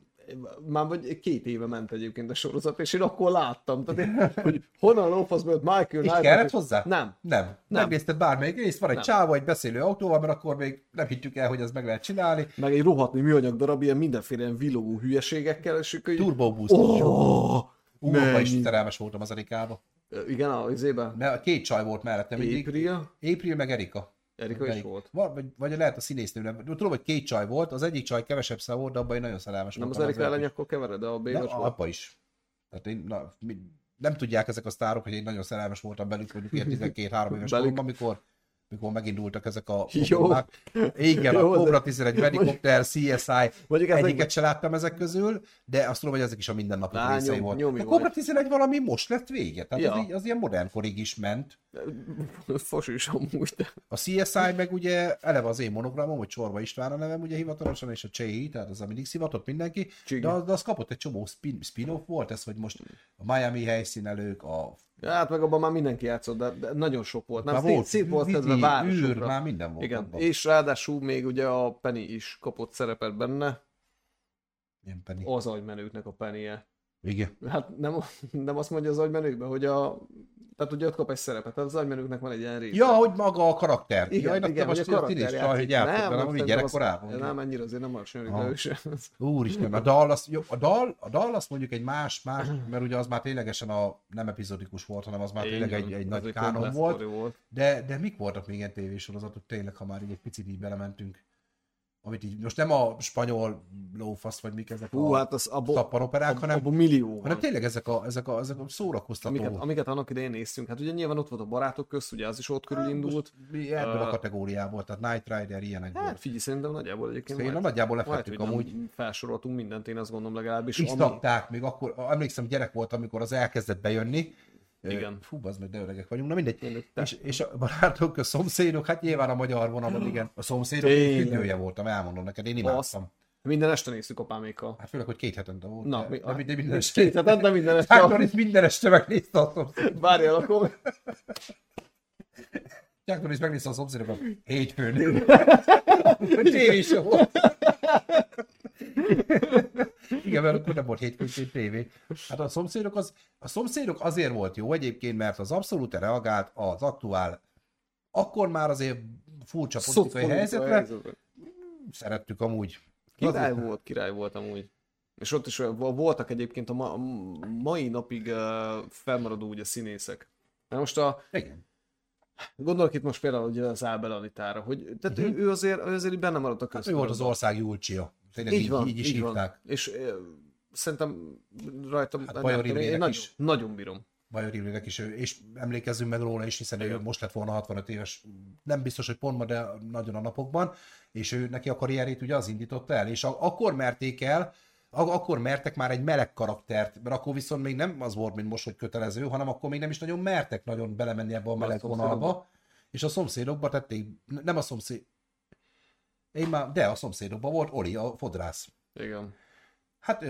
már vagy két éve ment egyébként a sorozat, és én akkor láttam, tehát én, hogy honnan lófasz jött Michael Így Knight. kellett hozzá? Nem. Nem. nem. Megnézted bármelyik részt, van egy Nem. csávó, egy beszélő autóval, mert akkor még nem hittük el, hogy ez meg lehet csinálni. Meg egy rohadni műanyag darab, ilyen mindenféle villogó hülyeségekkel, és akkor így... Turbo Boost. Oh, Ú, abban is szerelmes voltam az Erikába. Igen, a izében. Mert a két csaj volt mellettem. April, April meg Erika. Erika is volt. Va- Vagy, vagy lehet a színésznő, nem. Tudom, hogy két csaj volt, az egyik csaj kevesebb szám volt, de abban én nagyon szerelmes Nem az. Erika ellen is. akkor kevered, de a Baywatch volt. apa is. Tehát én, na, mi, nem tudják ezek a sztárok, hogy én nagyon szerelmes voltam belük, mondjuk ilyen 12-3 éves koromban, amikor mikor megindultak ezek a Jó. problémák. Igen, a Jó, de- Cobra 11, Helikopter, CSI, Mondjuk ez egyiket meg... se láttam ezek közül, de azt tudom, hogy ezek is a mindennapok Á, részei nyom- volt. A. Cobra 11 valami most lett vége, tehát Ja. az, az ilyen modern korig is ment. [laughs] Fos is amúgy, de... A CSI meg ugye eleve az én monogramom, hogy Csorba István a nevem ugye hivatalosan, és a Cséhi, tehát az, ami mindig szivatott mindenki, Csigi. de az, de az kapott egy csomó spin, spin-off volt, ez, hogy most a Miami helyszínelők, a Hát meg abban már mindenki játszott, de, de nagyon sok volt. Nem, már szét, szét volt Vidi, tedve űr, városokra. már minden volt Igen, abban. és ráadásul még ugye a Penny is kapott szerepet benne, Ilyen Penny. az agymenőknek a pennie. Igen. Hát nem, [laughs] nem azt mondja az agymenőkben, hogy a... Tehát ugye ott kap egy szerepet, tehát az agymenőknek van egy ilyen része. Ja, hogy maga a karakter. igen, Jaj, igen, most a karakter tinis hogy hogy szerintem gyerekkorában. azt- Nem, ennyire azért nem alacsony, Aha. de ő sem. Úristen, a dal, az, jó, a dal, a dal az mondjuk egy más, más, mert ugye az már ténylegesen a, nem epizodikus volt, hanem az már tényleg egy, egy nagy kánon volt. volt. De, de mik voltak még ilyen tévésorozatok, tényleg, ha már így egy picit így belementünk? Amit így, most nem a spanyol lófasz, vagy mik ezek Hú, a hát az abból, szapparoperák, hanem, abból millió hanem tényleg ezek a, ezek a, ezek a szórakoztató. Amiket, amiket annak idején néztünk. Hát ugye nyilván ott volt a barátok közt, ugye az is ott körül indult. Most mi ebből a Ö, kategóriából, tehát Night Rider ilyenekből. Hát figyelj, szerintem nagyjából egyébként Én majd- nagyjából majd, lefettük hogy amúgy. felsoroltunk mindent, én azt gondolom legalábbis. És ami- még akkor, emlékszem gyerek volt, amikor az elkezdett bejönni. Igen. Fú, az meg de öregek vagyunk, na mindegy. Te- És, és a barátok, a szomszédok, hát nyilván a magyar vonalon, igen. A szomszédok függője voltam, elmondom neked, én imádtam. Minden este néztük apámékkal. Hát főleg, hogy két hetente volt. Na, de, mi, de, de minden este. Két hetet, de minden este. Norris minden este megnézte a szomszédok. Várjál, akkor [laughs] Chuck Norris megnézte a szomszédokat hétfőn. Hogy tévés volt. Igen, mert akkor nem volt hétfőnként tévé. Hát a szomszédok, az, a szomszédok azért volt jó egyébként, mert az abszolút reagált az aktuál, akkor már azért furcsa politikai helyzetre, szerettük amúgy. Király Az- volt, király volt amúgy. És ott is vo- voltak egyébként a ma, mai napig uh, felmaradó ugye színészek. Na most a, Igen. Gondolok itt most például ugye az Ábel Anitára, hogy tehát uh-huh. ő, ő, azért, ő azért benne maradt a Mhm. Hát ő volt az ország Julcsia. Tényleg Így így, van, így is így van. hívták. És ö, szerintem rajtam, Hát nem, én Imrének nagyon, is. nagyon bírom. Bajor Imrének is, és emlékezzünk meg róla is, hiszen ő most lett volna 65 éves, nem biztos, hogy pont ma, de nagyon a napokban, és ő neki a karrierét ugye az indította el, és a, akkor merték el, akkor mertek már egy meleg karaktert, mert akkor viszont még nem az volt, mint most, hogy kötelező, hanem akkor még nem is nagyon mertek nagyon belemenni ebbe a meleg vonalba, és a szomszédokba tették, nem a szomszéd, én már, de a szomszédokban volt Oli, a fodrász. Igen. Hát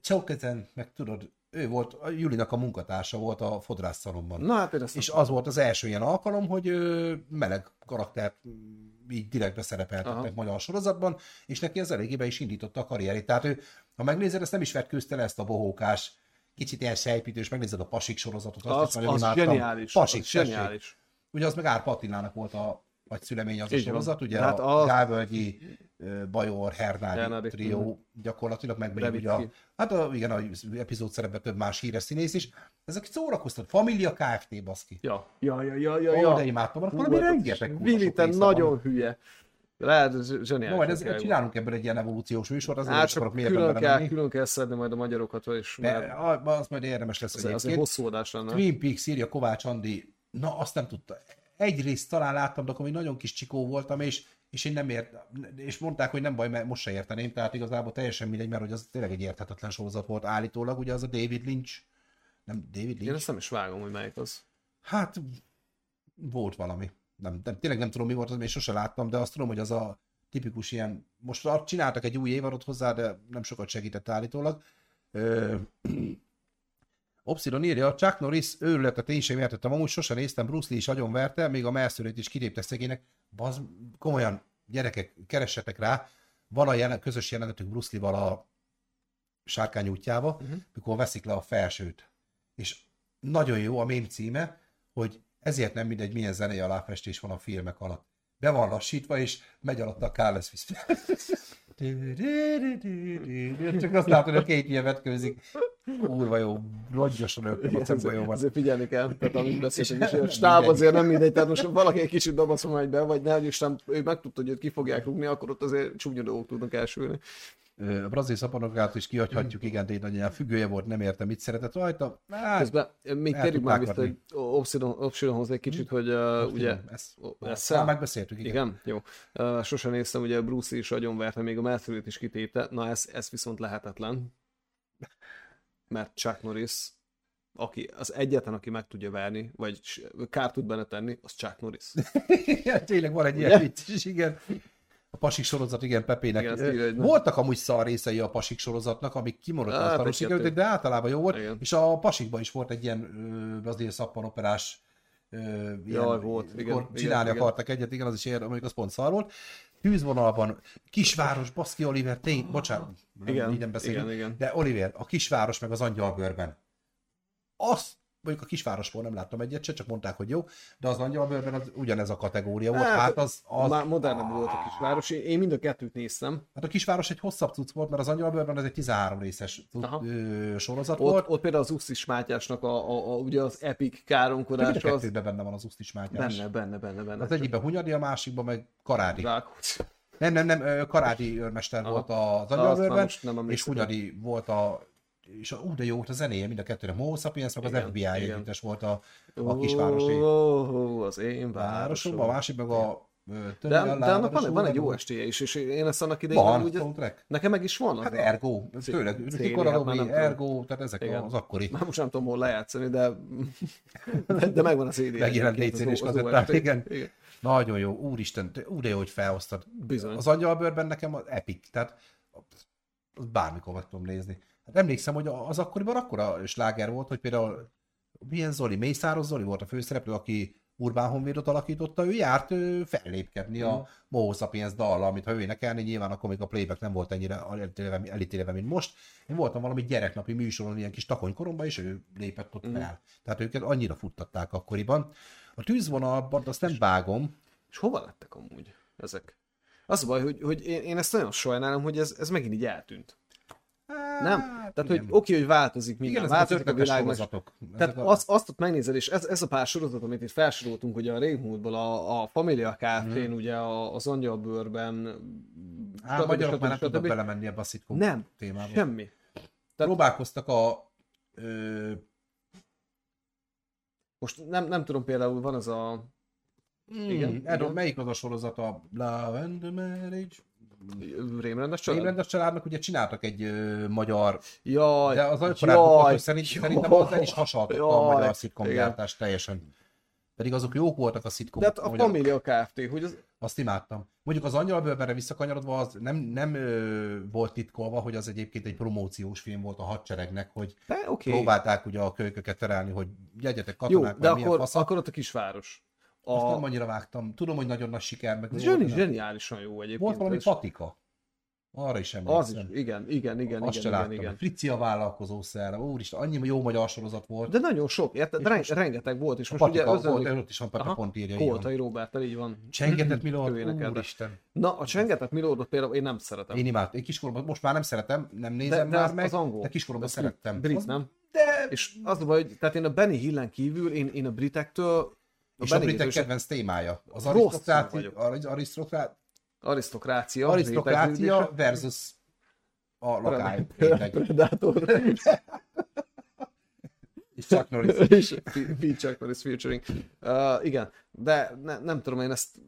Csaukezen, meg tudod, ő volt, a Julinak a munkatársa volt a fodrász szalomban. Na hát És az volt az első ilyen alkalom, hogy meleg karaktert mm, így direktbe szerepeltettek Aha. magyar sorozatban, és neki az eléggé be is indította a karrierét. Tehát ő, ha megnézed, ezt nem is vetkőzte le ezt a bohókás, kicsit ilyen sejpítős, megnézed a Pasik sorozatot, azt is az, nagyon az imádtam. zseniális. Pasik, az zseniális. Ugye az meg Árpa Attilának volt a, szülemény az a Így van. sorozat, ugye Hát a az- Gávölgyi, Bajor, Hernádi trió gyakorlatilag, meg még ugye a, hát a, igen, az epizód szerepben több más híres színész is. Ezek szórakoztat. Família Kft. baszki. Ja, ja, ja, ja, ja. Ja, ja. de imádtam, akkor valami hát rengeteg része nagyon van. hülye. Lehet, zseniális. No, majd ezeket munkája csinálunk ebből egy ilyen evolúciós műsort, azért Hát nem csak külön kell, belemenni. külön kell szedni majd a magyarokat, és De a- az majd érdemes lesz az, az egy egyébként. hosszú adás lenne. Twin Peaks írja Kovács Andi, na azt nem tudta. Egy részt talán láttam, de akkor még nagyon kis csikó voltam, és, és én nem ért, és mondták, hogy nem baj, mert most se érteném, tehát igazából teljesen mindegy, mert hogy az tényleg egy érthetetlen sorozat volt állítólag, ugye az a David Lynch, nem David Én Lynch? ezt nem is vágom, hogy melyik az. Hát volt valami. Nem, nem, tényleg nem tudom mi volt, az még sose láttam, de azt tudom, hogy az a tipikus ilyen, most csináltak egy új évadot hozzá, de nem sokat segített állítólag. Ö, Obsidon írja, Chuck Norris őrületet én sem értettem, amúgy sosem néztem, Bruce Lee is agyonverte, még a melszőrét is kitépte szegénynek. Baz, komolyan, gyerekek, keressetek rá, van a jelen, közös jelenetük Bruce Lee-val a sárkány útjába, uh-huh. mikor veszik le a felsőt. És nagyon jó a mém címe, hogy ezért nem mindegy, milyen zenei aláfestés van a filmek alatt. Be van lassítva, és megy alatt a Carlos [laughs] Csak azt látod, hogy a két ilyen vetkőzik. Kurva jó, rongyosan kurva jó van. Azért figyelni kell, tehát amit beszéltünk is, a stáb azért nem mindegy, tehát most valaki egy kicsit dobaszom megy be, vagy ne, Isten, ő megtudta, hogy őt ki fogják rúgni, akkor ott azért csúnya dolgok tudnak elsülni. A brazil szaponokát is kihagyhatjuk, igen, de nagyon függője volt, nem értem, mit szeretett rajta. Hát, Közben még térjük már vissza egy Obsidonhoz egy kicsit, hogy uh, ugye... ezt, már megbeszéltük, igen. Igen, jó. Uh, sosem néztem, ugye Bruce is agyonverte, még a Melfield is kitépte. Na ez, ez viszont lehetetlen. Mert Chuck Norris, aki az egyetlen, aki meg tudja verni, vagy kárt tud benne tenni, az Chuck Norris. [laughs] Tényleg van egy ilyen vicc is, igen. A pasik sorozat, igen, Pepének. Igen, Igen, nem. Voltak amúgy szar részei a pasik sorozatnak, amik kimaradtak Á, a sikerültek, kettő. de általában jó volt. Igen. És a pasikban is volt egy ilyen brazil szappanoperás ilyen, Jaj, volt, igen, igen, csinálni igen. akartak egyet, igen, az is ér, mondjuk az pont szar volt. Tűzvonalban, kisváros, Baszki Oliver, tény, bocsánat, nem, Igen, így nem beszélünk, igen, igen. de Oliver, a kisváros meg az angyalbőrben. Azt mondjuk a kisvárosból nem láttam egyet se, csak mondták, hogy jó, de az angyalbőrben az ugyanez a kategória volt. Hát, hát az, az, Már modernebb volt a kisváros. Én mind a kettőt néztem. Hát a kisváros egy hosszabb cucc volt, mert az angyalbőrben ez egy 13 részes ö, sorozat Ott, volt. ott például az Usztis Mátyásnak a, a, a, ugye az epic káromkodás az kettőben benne van az Usztis Mátyás. benne, benne, benne, benne. Az egyikben Hunyadi, a másikban meg Karádi. Nem, nem, nem, Karádi őrmester volt az angyalbőrben, és. Hunyadi volt a és a, ú, de jó volt a zenéje, mind a kettőre. Mo Sapiens, meg az FBI együttes volt a, a kisvárosi Ó, az én városom, a másik meg a De, de annak van, van egy jó estéje is, és én ezt annak idején Van, úgy, soundtrack. nekem meg is van. Hát Ergo, CD, Nikora hát. Ergo, tehát ezek Igen. az akkori Már most nem tudom hol lejátszani, de, de, de megvan a CD. megjelent egyébként, DC-n és az- az kazettán, igen. igen. Nagyon jó, úristen, te- ú, de jó, hogy felhoztad. Bizony. Az angyalbőrben nekem az epic, tehát bármikor meg tudom nézni. Hát emlékszem, hogy az akkoriban akkora sláger volt, hogy például milyen Zoli, Mészáros Zoli volt a főszereplő, aki Urbán Honvédot alakította, ő járt ő, fellépkedni Mm. a Moho Sapiens dallal, amit ha ő énekelni, nyilván akkor még a playback nem volt ennyire elítélve, mint most. Én voltam valami gyereknapi műsoron, ilyen kis takonykoromban, és ő lépett ott Mm. fel. Tehát őket annyira futtatták akkoriban. A tűzvonalban azt nem vágom, És hova lettek amúgy ezek? Az a baj, hogy, hogy én, én ezt nagyon sajnálom, hogy ez, ez megint így eltűnt. Nem? Hát, Tehát, igen. hogy oké, hogy változik minden, Igen, változik a világ, meg. Tehát a- azt, azt ott megnézed, és ez, ez a pár sorozat, amit itt felsoroltunk, ugye a régmúltból, a, a Familia Kft-n, mm. ugye a, az angyalbőrben, stb. magyarok már nem tudnak belemenni ebbe a szitkom Nem, témába. semmi. Próbálkoztak a... Ö, Most nem, nem tudom, például van az a igen, Igen, erről igen. melyik az a sorozat a Love and the Marriage? Rémrendes család. Rémrendes családnak ugye csináltak egy ö, magyar, Jaj, de az jaj, hogy szerint, jaj, szerintem az el is hasaltotta a magyar szitkom igen. gyártást teljesen. Pedig azok jók voltak a De szitkomok. hát a Familia Kft., hogy az, Azt imádtam. Mondjuk az Angyalbőrbenre visszakanyarodva az nem, nem ö, volt titkolva, hogy az egyébként egy promóciós film volt a hadseregnek, hogy de oké. próbálták ugye a kölyköket terelni, hogy gyegyetek Jó, katonák, de vagy milyen akkor, fasz. akkor ott a kisváros. Azt A, nem annyira vágtam. Tudom, hogy nagyon nagy siker, meg zseni, de zseniálisan jó egyébként. volt valami és- patika. Arra is Az emlékszem. is, igen, igen, igen, Azt igen, igen, igen. Fricia vállalkozó szára. Úristen, annyi jó magyar sorozat volt. De nagyon sok, érted? De ren- most- rengeteg volt, és a most ugye volt, özönlük... ott is van, Pepe pont írja. így van. Koltai Robertel, így van. Csengetett [clears throat] Milord, úristen. Na, a csengetett Milordot például én nem szeretem. Én imádtam. Én kiskoromban, most már nem szeretem, nem nézem de már az- meg, az angol. de kiskoromban Az szerettem. Brit, Az- nem? De... És az a baj, hogy tehát én a Benny Hillen kívül, én, én a britektől És a britek kedvenc témája. Az Rossz arisztokrácia, vagyok. arisz- arisztokrá- arisztokrácia, arisztokrácia versus a lakály. réteg. [laughs] Predator. [laughs] És Chuck Norris. [laughs] és Chuck Norris featuring. Uh, igen, de ne, nem tudom, én ezt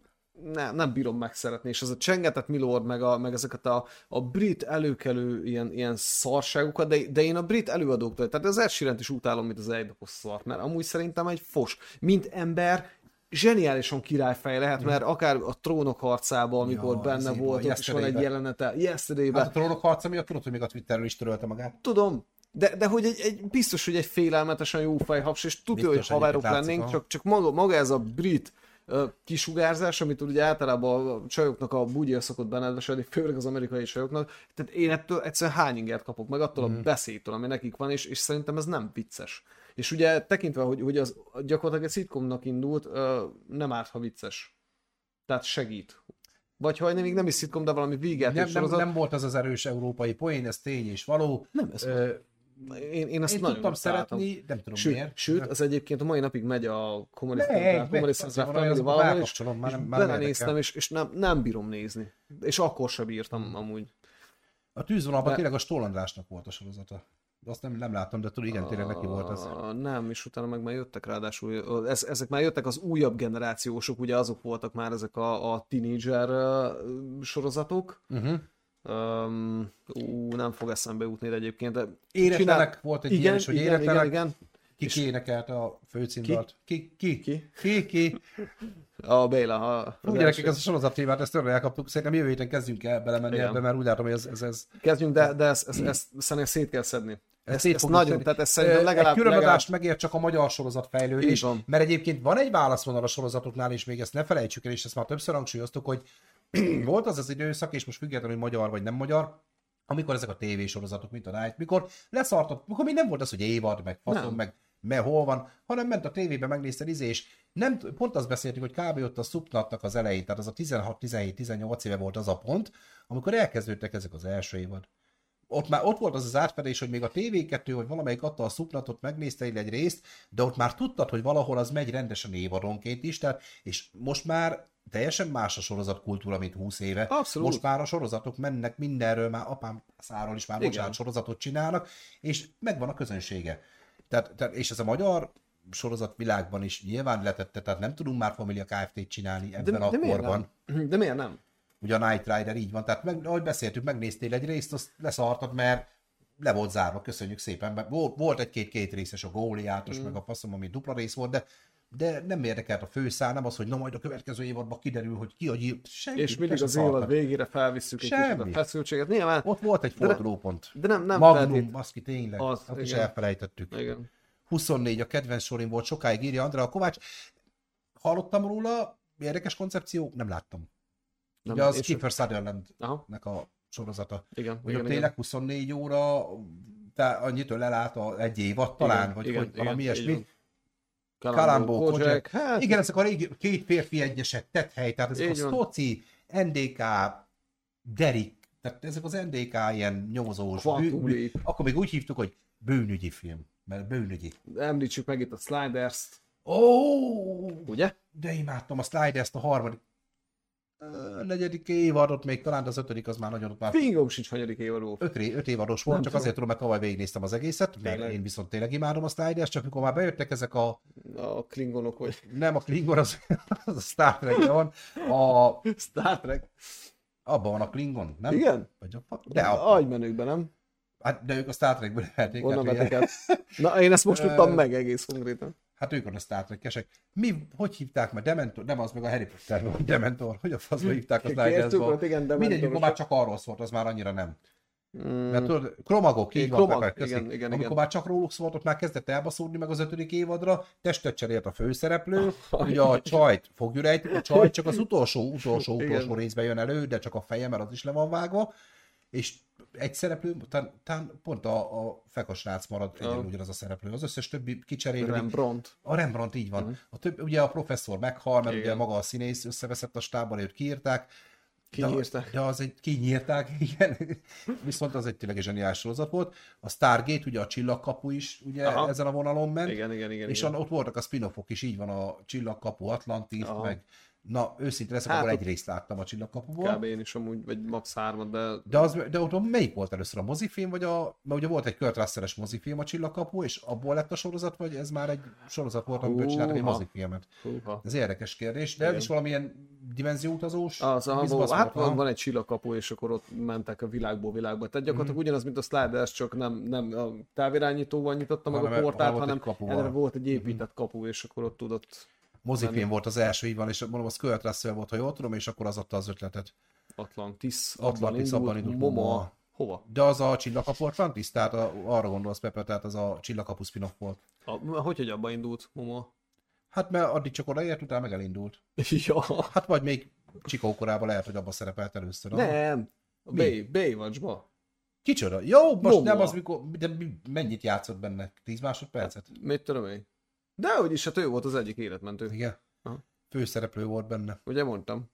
ne, nem bírom megszeretni, és az a csengetett Milord, meg, a, meg ezeket a, a brit előkelő ilyen, ilyen szarságokat, de, de én a brit előadóktól, tehát az Ed is utálom, mint az egydapos szart, mert amúgy szerintem egy fos. Mint ember, zseniálisan királyfej lehet, mert akár a trónok harcában, amikor Ja, benne volt, ott is van egy jelenete, yesterday Hát a trónok harca miatt tudod, hogy még a Twitterről is törölte magát. Tudom, de, de hogy egy, egy, biztos, hogy egy félelmetesen jó fejhaps, és tudja, hogy haverok lennénk, csak, csak maga, maga ez a brit kisugárzás, amit ugye általában a csajoknak a bugyja szokott benedvesedni, főleg az amerikai csajoknak, tehát én ettől egyszerűen hány ingert kapok meg attól Mhm. a beszédtől, ami nekik van, és, és szerintem ez nem vicces. És ugye tekintve, hogy, hogy az gyakorlatilag egy szitkomnak indult, nem árt, ha vicces. Tehát segít. Vagy ha még nem is szitkom, de valami végjáték Nem, nem, nem, volt az az erős európai poén, ez tény és való. nem ez Ö, én, én ezt én nagyon tudtam szeretni, nem tudom Sőt, miért. sőt, az egyébként a mai napig megy a Comedy Family azokba valahol, és, már már belenéztem, és, és nem, nem bírom nézni. És akkor sem bírtam amúgy. A tűzvonalban De- tényleg a Stoll Andrásnak volt a sorozata. De azt nem, nem láttam, de tudom, igen, tényleg neki volt az. A, nem, és utána meg már jöttek ráadásul, ez, ezek már jöttek az újabb generációsok, ugye azok voltak már ezek a, a teenager sorozatok. Uh-huh. Um, ú, nem fog eszembe jutni de egyébként, de Éretlenek volt egy igen, ilyen is, hogy igen, éretlenek. igen, igen, Ki énekelt a főcímdalt? Ki? Ki? Ki? Ki? Ki? a Béla. A, Fú, gyerekek, ez a sorozat témát, ezt örömmel elkaptuk. Szerintem jövő héten kezdjünk el belemenni Igen. ebbe, mert úgy látom, hogy ez, ez, ez Kezdjünk, de, de ezt, ezt, ezt szerintem szét kell szedni. Ezt, szét ezt fogjuk nagyon, szedni. tehát ez szerintem legalább, Egy külön legalább megér csak a magyar sorozat fejlődés, mert egyébként van egy válaszvonal a sorozatoknál, és még ezt ne felejtsük el, és ezt már többször hangsúlyoztuk, hogy [clears throat] volt az az időszak, és most függetlenül, hogy magyar vagy nem magyar, amikor ezek a tévésorozatok, mint a Night, mikor leszartott, mikor még nem volt az, hogy évad, meg faszom, meg me hol van, hanem ment a tévébe, megnézted izé, és nem, pont azt beszéltük, hogy kb. ott a szupnatnak az elején, tehát az a 16-17-18 éve volt az a pont, amikor elkezdődtek ezek az első évad ott már ott volt az az átfedés, hogy még a TV2 vagy valamelyik adta a szupnatot, megnézte egy részt, de ott már tudtad, hogy valahol az megy rendesen évadonként is, tehát, és most már teljesen más a sorozatkultúra, mint 20 éve. Abszolút. Most már a sorozatok mennek mindenről, már apám száról is már Igen. bocsánat, sorozatot csinálnak, és megvan a közönsége. Tehát, tehát, és ez a magyar sorozat világban is nyilván letette, tehát nem tudunk már Familia Kft-t csinálni ebben a miért korban. nem? De miért nem? Ugye a Night Rider így van, tehát meg, ahogy beszéltük, megnéztél egy részt, azt leszartad, mert le volt zárva, köszönjük szépen. Volt, volt egy-két két részes a góliátos, mm. meg a faszom, ami dupla rész volt, de de nem érdekelt a főszál, nem az, hogy na majd a következő évadban kiderül, hogy ki a gyíl. Semmi, És mindig az évad szartak. végére felvisszük egy kicsit a Semmi. feszültséget. Nyilván, Ott volt egy De ne- fordulópont. de nem, nem Magnum, feltét- baszki, tényleg. Az, Az, is igen. elfelejtettük. Igen. 24 a kedvenc sorim volt, sokáig írja Andrea Kovács. Hallottam róla, érdekes koncepció, nem láttam. Nem, Ugye az. Kiefer Sutherlandnek a sorozata. igen. Hogy igen, ott igen. tényleg 24 óra, te annyitől elállt a egy évad talán, Igen, vagy igen, hogy valami igen, ilyesmi. Kalambó, Kojak. hát Igen, ezek a régi két férfi egyesek, tethely, tehát ezek Így a. Stoci, NDK, Derek, tehát ezek az NDK ilyen nyomozós, Quantum bű, bű, Leap. akkor még úgy hívtuk, hogy bűnügyi film, mert bűnügyi. említsük meg itt a Sliders-t, Ó, ugye? de imádtam a Sliders-t a harmadik. Ö, negyedik évadot, még talán de az ötödik az már nagyon ott már Fingom sincs hanyadik évadó. öt, öt évados volt, Nem csak tudom. azért tudom, mert tavaly végignéztem az egészet, mert Tényleg? én viszont tényleg imádom a Sliders, csak mikor már bejöttek ezek a, A klingonok, vagy nem a Klingon, az, [laughs] az a Star trek van, a, Star Trek. abban van a Klingon, nem? Igen? Vagy a, De a, agymenőkben, nem? hát, de ők a Star Trekből verték, Onnan vettek. Na, én ezt most tudtam meg egész konkrétan. Hát ők a Star Trek-esek. Mi, hogy hívták már? Dementor? Nem, az meg a Harry Potter volt. Dementor. Hogy a faszba hívták a Kértük, Sliders-ba? ott igen, de Mindegy, amikor már csak arról szólt, az már annyira nem. Mert tudod, kromagok, így Igen, van, kromag, köszi. igen, igen, Amikor igen. már csak róluk szólt, ott már kezdett elbaszódni meg az ötödik évadra, testet cserélt a főszereplő, ugye a csajt fogjuk a csaj csak az utolsó, utolsó, Igen. utolsó részben jön elő, de csak a feje, mert az is le van vágva, és egy szereplő, talán, talán pont a, a fekasrác marad egyenlő ugyanaz a szereplő. Az összes többi kicserél. Rembrandt. A Rembrandt így van. Uh-huh. A több, ugye a professzor meghal, mert Igen. ugye maga a színész összeveszett a stábban, őt kiírták. Kinyírták. De, de az egy, kinyírták, [laughs] igen. Viszont az egy tényleg zseniális sorozat volt. A Stargate, ugye a csillagkapu is ugye Aha. ezen a vonalon ment. Igen, igen, igen. És igen. ott voltak a spin-offok is, így van a csillagkapu Atlantis, Aha. meg Na, őszintén leszek, hát, akkor egy részt láttam a csillagkapuból. Kb. én is amúgy, vagy max. 3 de... De, az, de ott melyik volt először a mozifilm, vagy a... Mert ugye volt egy Kurt russell mozifilm a csillagkapu, és abból lett a sorozat, vagy ez már egy sorozat volt, amiből csináltak egy mozifilmet? Húha. Ez érdekes kérdés, de Igen. ez is valamilyen dimenzióutazós? Az, a, volt, hát van, van, egy csillagkapu, és akkor ott mentek a világból világba. Tehát gyakorlatilag mm. ugyanaz, mint a Sliders, csak nem, nem a távirányítóval nyitotta meg a portált, hanem erre volt egy épített mm. kapu, és akkor ott tudott mozifilm volt az első, így van, és mondom, az Kurt Russell volt, ha jól tudom, és akkor az adta az ötletet. Atlantis, Atlantis, abban indult Momo. Hova? De az a csillagkapu Atlantis? Tehát a, arra gondolsz, Pepe, tehát az a csillagkapu spin volt. A, hogy, hogy abban indult Momo? Hát mert addig csak odaért, utána meg elindult. [laughs] ja. Hát vagy még Csikó korában lehet, hogy abban szerepelt először. Nem, Bay, Baywatch-ba. Kicsoda? Jó, most Momo. nem az, mikor, de mennyit játszott benne? 10 másodpercet? Hát, mit tudom én? De hogy is, hát ő volt az egyik életmentő. Igen. Aha. Főszereplő volt benne. Ugye mondtam.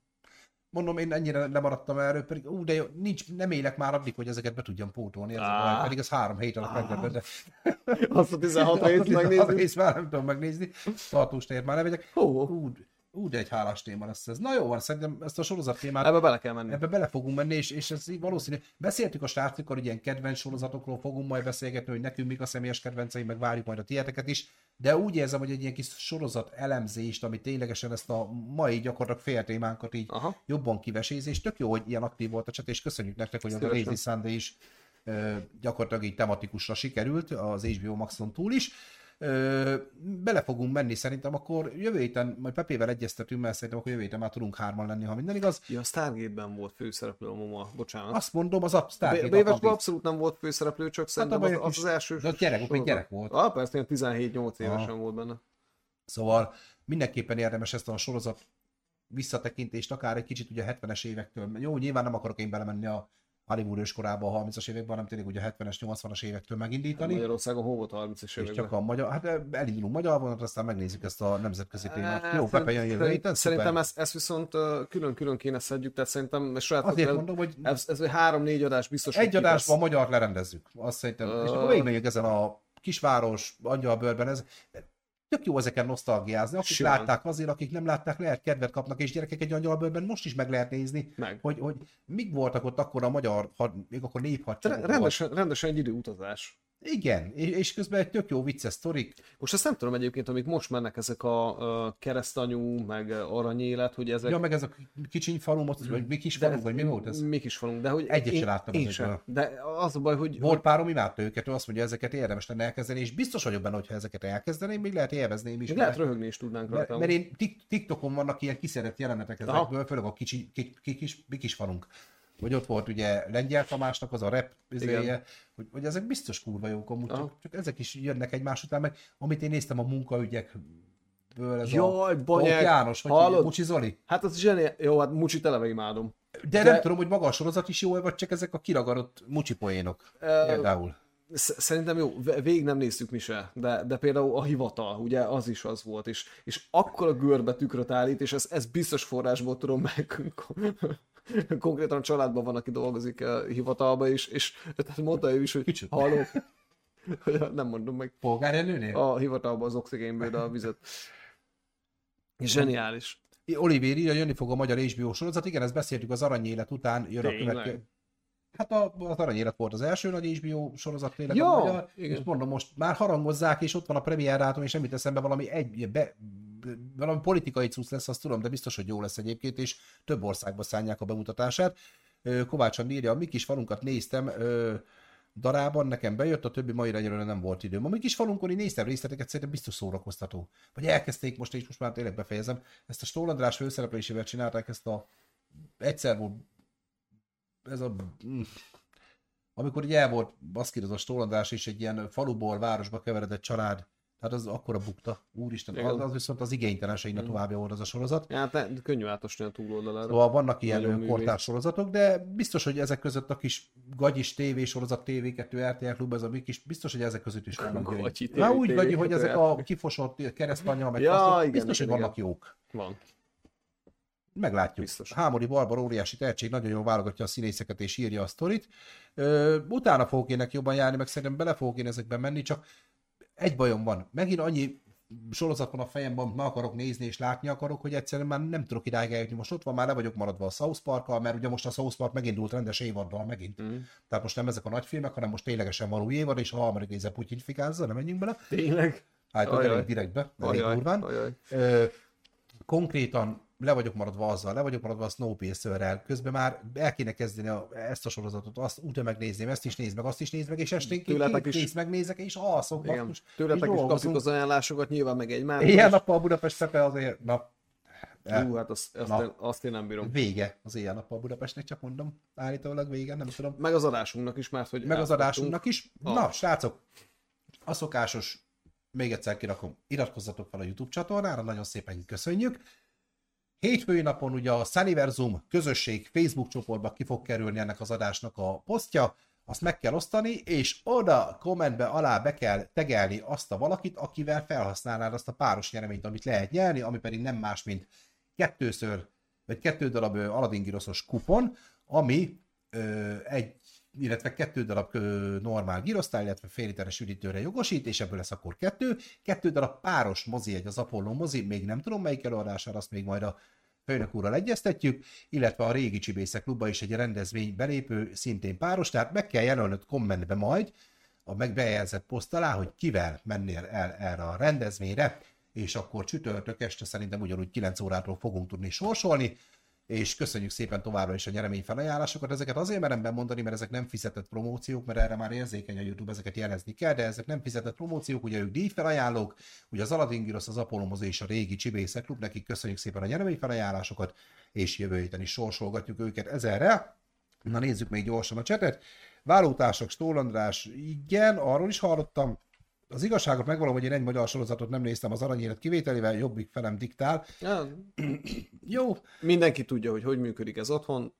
Mondom, én ennyire lemaradtam erről, pedig ú, de jó, nincs, nem élek már addig, hogy ezeket be tudjam pótolni, ez ah. pedig az három hét alatt meglepett, de... Azt a 16 részt [laughs] megnézni. Azt már nem tudom megnézni, tartós tért már nem megyek. Hú, Ú, de egy hálás téma lesz ez. Na jó van, szerintem ezt a sorozat témát... Ebbe bele kell menni. Ebbe bele fogunk menni, és, és ez valószínű. Beszéltük a srácokkal, hogy ilyen kedvenc sorozatokról fogunk majd beszélgetni, hogy nekünk mik a személyes kedvenceim, meg várjuk majd a tieteket is, de úgy érzem, hogy egy ilyen kis sorozat elemzést, ami ténylegesen ezt a mai gyakorlatilag fél témánkat így Aha. jobban kiveséz, és tök jó, hogy ilyen aktív volt a chat, és köszönjük nektek, hogy Szívesen. a Lazy Sunday is gyakorlatilag így tematikusra sikerült az HBO Maxon túl is. Ö, bele fogunk menni szerintem, akkor jövő héten, majd Pepével egyeztetünk, mert szerintem akkor jövő héten már tudunk hárman lenni, ha minden igaz. Ja, a Stargate-ben volt főszereplő a Moma, bocsánat. Azt mondom, az a Stargate. B- abszolút nem volt főszereplő, csak hát szerintem az, az, az első. De gyerek, még gyerek volt. Ah, persze, 17-8 évesen ah. volt benne. Szóval mindenképpen érdemes ezt a sorozat visszatekintést, akár egy kicsit ugye a 70-es évektől. Jó, nyilván nem akarok én belemenni a Hollywood őskorában a 30-as években, hanem tényleg ugye a 70-es, 80-as évektől megindítani. Magyarországon hol volt a 30-as években? csak a magyar, hát elindulunk magyar vonat, aztán megnézzük ezt a nemzetközi témát. Hát, Jó, Pepe jön jövő héten, Szerintem ezt, ezt viszont külön-külön kéne szedjük, tehát szerintem saját Azért mondom, hogy ez, ez három-négy adás biztos, Egy adásban a magyar lerendezzük, azt szerintem. Uh... És akkor végigmegyünk ezen a kisváros, angyalbőrben, ez tök jó ezeken nosztalgiázni. Akik Simán. látták azért, akik nem látták, lehet kedvet kapnak, és gyerekek egy angyalbőrben most is meg lehet nézni, meg. Hogy, hogy mik voltak ott akkor a magyar, had, még akkor néphadsereg rendesen, rendesen egy időutazás. Igen, és közben egy tök jó vicces sztorik. Most ezt nem tudom egyébként, amik most mennek ezek a, keresztanyú, meg aranyélet, hogy ezek... Ja, meg ez a kicsiny falu, most, vagy mi kis falu, vagy mi volt ez? Mi kis falu, de hogy... Egyet sem láttam én sem. De az a baj, hogy... Volt párom, imádta őket, ő azt mondja, ezeket érdemes lenne elkezdeni, és biztos vagyok benne, hogy ha ezeket elkezdeném, még lehet élvezni is. Még lehet röhögni is tudnánk rajta. Mert, mert én TikTokon vannak ilyen kiszedett jelenetek ezekből, főleg a kicsi, kis, kis, kis falunk vagy ott volt ugye Lengyel Tamásnak az a rep izéje, hogy, hogy ezek biztos kurva jók amúgy, csak, csak, ezek is jönnek egymás után, meg amit én néztem a munkaügyek ez Jaj, a Banyek, János, vagy hallod? Mucsi Zoli? Hát az zseni, jó, hát Mucsi eleve imádom. De, De, nem tudom, hogy maga a sorozat is jó, vagy csak ezek a kiragadott Mucsi poénok. Uh, például. Szerintem jó, végig nem néztük mi se, de, de például a hivatal, ugye az is az volt, és, és akkor a görbe tükröt állít, és ez, ez biztos forrásból tudom meg [laughs] konkrétan a családban van, aki dolgozik a hivatalba is, és tehát mondta ő is, hogy Kicsit. halló, [laughs] nem mondom meg. Polgárjelőnél? A hivatalban az oxigénből a vizet. Zseniális. Oliver írja, jönni fog a magyar HBO sorozat. Igen, ezt beszéltük az aranyélet után, jön Tényleg? a következő. Hát a, az aranyélet volt az első nagy HBO sorozat tényleg ja, a magyar, igen. és mondom, most már harangozzák, és ott van a premier dátum, és semmit eszembe valami egy, be, valami politikai cucc lesz, azt tudom, de biztos, hogy jó lesz egyébként, és több országba szállják a bemutatását. Kovács írja, mi kis falunkat néztem, darában nekem bejött, a többi mai egyelőre nem volt időm. A mi kis falunkon én néztem részleteket, szerintem biztos szórakoztató. Vagy elkezdték most, és most már tényleg befejezem. Ezt a Stólandrás főszereplésével csinálták ezt a egyszer volt ez a mm, amikor ugye el volt baszkírozott Stólandrás és egy ilyen faluból városba keveredett család Tehát az akkora bukta. Úristen, az, az viszont az igénytelenségnek mm. továbbja volt az a sorozat. Ja, hát könnyű átosni a túloldalára. Szóval vannak ilyen kortárs sorozatok, de biztos, hogy ezek között a kis gagyis TV sorozat, TV2, RTL Klub, ez a mi kis, biztos, hogy ezek között is vannak TV, Na úgy gagyi, hogy ezek a kifosott keresztanyja, meg ja, igen, biztos, igen, hogy vannak jók. Van. Meglátjuk. Biztos. Hámori Barbar óriási tehetség, nagyon jól válogatja a színészeket és írja a sztorit. Ö, utána fogok ének jobban járni, meg szerintem bele fogok én ezekben menni, csak egy bajom van. Megint annyi sorozat van a fejemben, amit meg akarok nézni és látni akarok, hogy egyszerűen már nem tudok idáig eljutni. Most ott van, már le vagyok maradva a South park mert ugye most a South Park megindult rendes évaddal megint. Mm. Tehát most nem ezek a nagy filmek, hanem most ténylegesen van új évad, és ha amerikai íze Putyin fikázza, nem menjünk bele. Tényleg? Hát, ajaj. direktbe, elég durván. Konkrétan le vagyok maradva azzal, le vagyok maradva a Snowpiercer-rel, közben már el kéne kezdeni a, ezt a sorozatot, azt úgy megnézném, ezt is nézd meg, azt is nézd meg, és esténként is... megnézek, és alszok. Igen. Basszus, Tőletek is kapjuk az ajánlásokat, nyilván meg egy már. Ilyen nappal Budapest szepe azért, na, Hú, hát azt, azt, na, én, azt én nem bírom. Vége az éjjel nappal Budapestnek, csak mondom. Állítólag vége, nem tudom. Meg az adásunknak is, mert hogy Meg az adásunknak is. Ah. Na, srácok, a szokásos, még egyszer kirakom, iratkozzatok fel a YouTube csatornára, nagyon szépen köszönjük. Hétfői napon ugye a Sunniversum közösség Facebook csoportba ki fog kerülni ennek az adásnak a posztja, azt meg kell osztani, és oda kommentbe alá be kell tegelni azt a valakit, akivel felhasználnád azt a páros nyereményt, amit lehet nyerni, ami pedig nem más, mint kettőször, vagy kettő darab Aladdin kupon, ami ö, egy illetve kettő darab normál girosztál, illetve fél literes üdítőre jogosít, és ebből lesz akkor kettő. Kettő darab páros mozi, egy az Apollo mozi, még nem tudom melyik előadására, azt még majd a főnök úrral egyeztetjük, illetve a régi Csibészek klubba is egy rendezvény belépő, szintén páros, tehát meg kell jelölnöd kommentbe majd, a megbejelzett poszt alá, hogy kivel mennél el erre a rendezvényre, és akkor csütörtök este szerintem ugyanúgy 9 órától fogunk tudni sorsolni, és köszönjük szépen továbbra is a nyeremény felajánlásokat. Ezeket azért merem bemondani, mert ezek nem fizetett promóciók, mert erre már érzékeny a YouTube, ezeket jelezni kell, de ezek nem fizetett promóciók, ugye ők díjfelajánlók, ugye az Aladdin Girosz, az Apollo és a régi Csibészek Klub, nekik köszönjük szépen a nyeremény felajánlásokat, és jövő héten is sorsolgatjuk őket ezerre. Na nézzük még gyorsan a csetet. Vállótársak, Stól András, igen, arról is hallottam, az igazságot megvalom, hogy én egy magyar sorozatot nem néztem az aranyélet kivételével, jobbik felem diktál. Ja. Jó. Mindenki tudja, hogy hogy működik ez otthon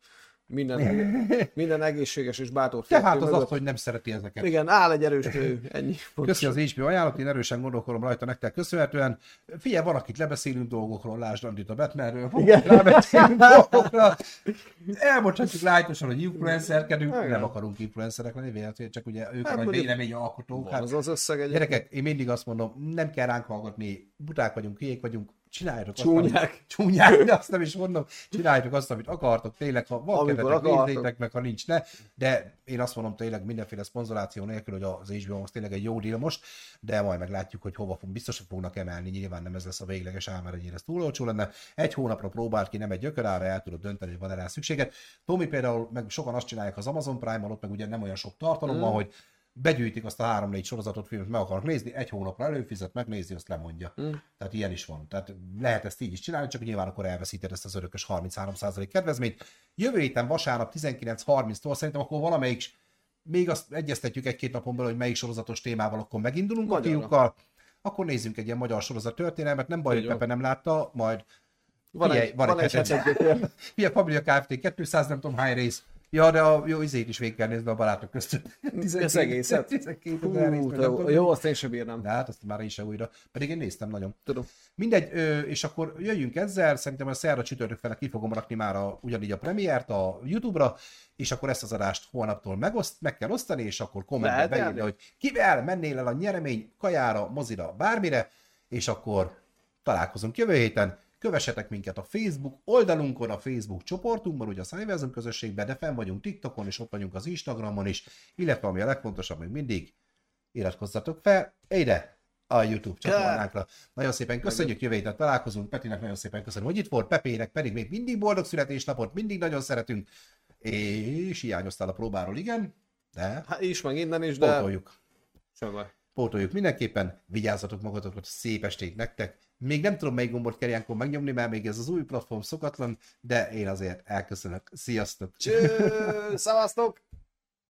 minden, [laughs] minden egészséges és bátor Tehát az mögött. az, hogy nem szereti ezeket. Igen, áll egy erős nő, ennyi. Köszi az HBO ajánlott, én erősen gondolkodom rajta nektek köszönhetően. Figyelj, van, akit lebeszélünk dolgokról, lásd Andit a Batmanről, lebeszélünk dolgokra. Elmondhatjuk lájtosan, hogy influencerkedünk, Igen. nem akarunk influencerek lenni, véletlenül, csak ugye ők hát, a vélemény alkotók. Hát, az az összeg egy. Gyerekek, én mindig azt mondom, nem kell ránk hallgatni, buták vagyunk, hülyék vagyunk, csináljátok Csúnyák. azt, [laughs] csúnyák, de azt nem is mondom, csináljátok azt, amit akartok, tényleg, ha van kedvetek, nézzétek meg, ha nincs, ne, de én azt mondom tényleg mindenféle szponzoráció nélkül, hogy az HBO az tényleg egy jó deal most, de majd meglátjuk, hogy hova fog, biztos, hogy fognak emelni, nyilván nem ez lesz a végleges ár, mert ez túl olcsó lenne. Egy hónapra próbált ki, nem egy gyökerára, el tudod dönteni, hogy van-e rá szükséged. Tomi például, meg sokan azt csinálják az Amazon Prime-on, ott meg ugye nem olyan sok tartalom mm. van, hogy begyűjtik azt a három-négy sorozatot, filmet meg akarnak nézni, egy hónapra előfizet, megnézi, azt lemondja. Mm. Tehát ilyen is van. Tehát lehet ezt így is csinálni, csak nyilván akkor elveszíted ezt az örökös 33% kedvezményt. Jövő héten vasárnap 19.30-tól szerintem akkor valamelyik még azt egyeztetjük egy-két napon belül, hogy melyik sorozatos témával akkor megindulunk Magyarra. a fiúkkal. Akkor nézzünk egy ilyen magyar sorozat történelmet, nem baj, hogy Pepe nem látta, majd van Figyelj, egy, van, van egy, egy, egy, egy, Familia Kft. 200 nem tudom hány rész, Ja, de a jó izét is végig kell nézni a barátok között. 12, az egészet? 12 Hú, te, jó, azt én sem bírnám. De hát azt már én sem újra. Pedig én néztem nagyon. Tudom. Mindegy, és akkor jöjjünk ezzel, szerintem a szerda csütörtök fele ki fogom rakni már a, ugyanígy a premiért a YouTube-ra, és akkor ezt az adást holnaptól megoszt, meg kell osztani, és akkor kommentbe beírni, hogy kivel mennél el a nyeremény kajára, mozira, bármire, és akkor találkozunk jövő héten. Kövessetek minket a Facebook oldalunkon, a Facebook csoportunkban, ugye a Cyverzum közösségben, de fenn vagyunk TikTokon, és ott vagyunk az Instagramon is, illetve ami a legfontosabb még mindig, iratkozzatok fel ide a YouTube csatornánkra. Nagyon szépen köszönjük, jövő héten találkozunk, Petinek nagyon szépen köszönöm, hogy itt volt, Pepének pedig még mindig boldog születésnapot, mindig nagyon szeretünk, és hiányoztál a próbáról, igen, de... Hát is, meg innen is, de... Pótoljuk. Pótoljuk mindenképpen, vigyázzatok magatokra, szép estét nektek, még nem tudom, melyik gombot kell ilyenkor megnyomni, mert még ez az új platform szokatlan, de én azért elköszönök. Sziasztok! Cső, szavaztok!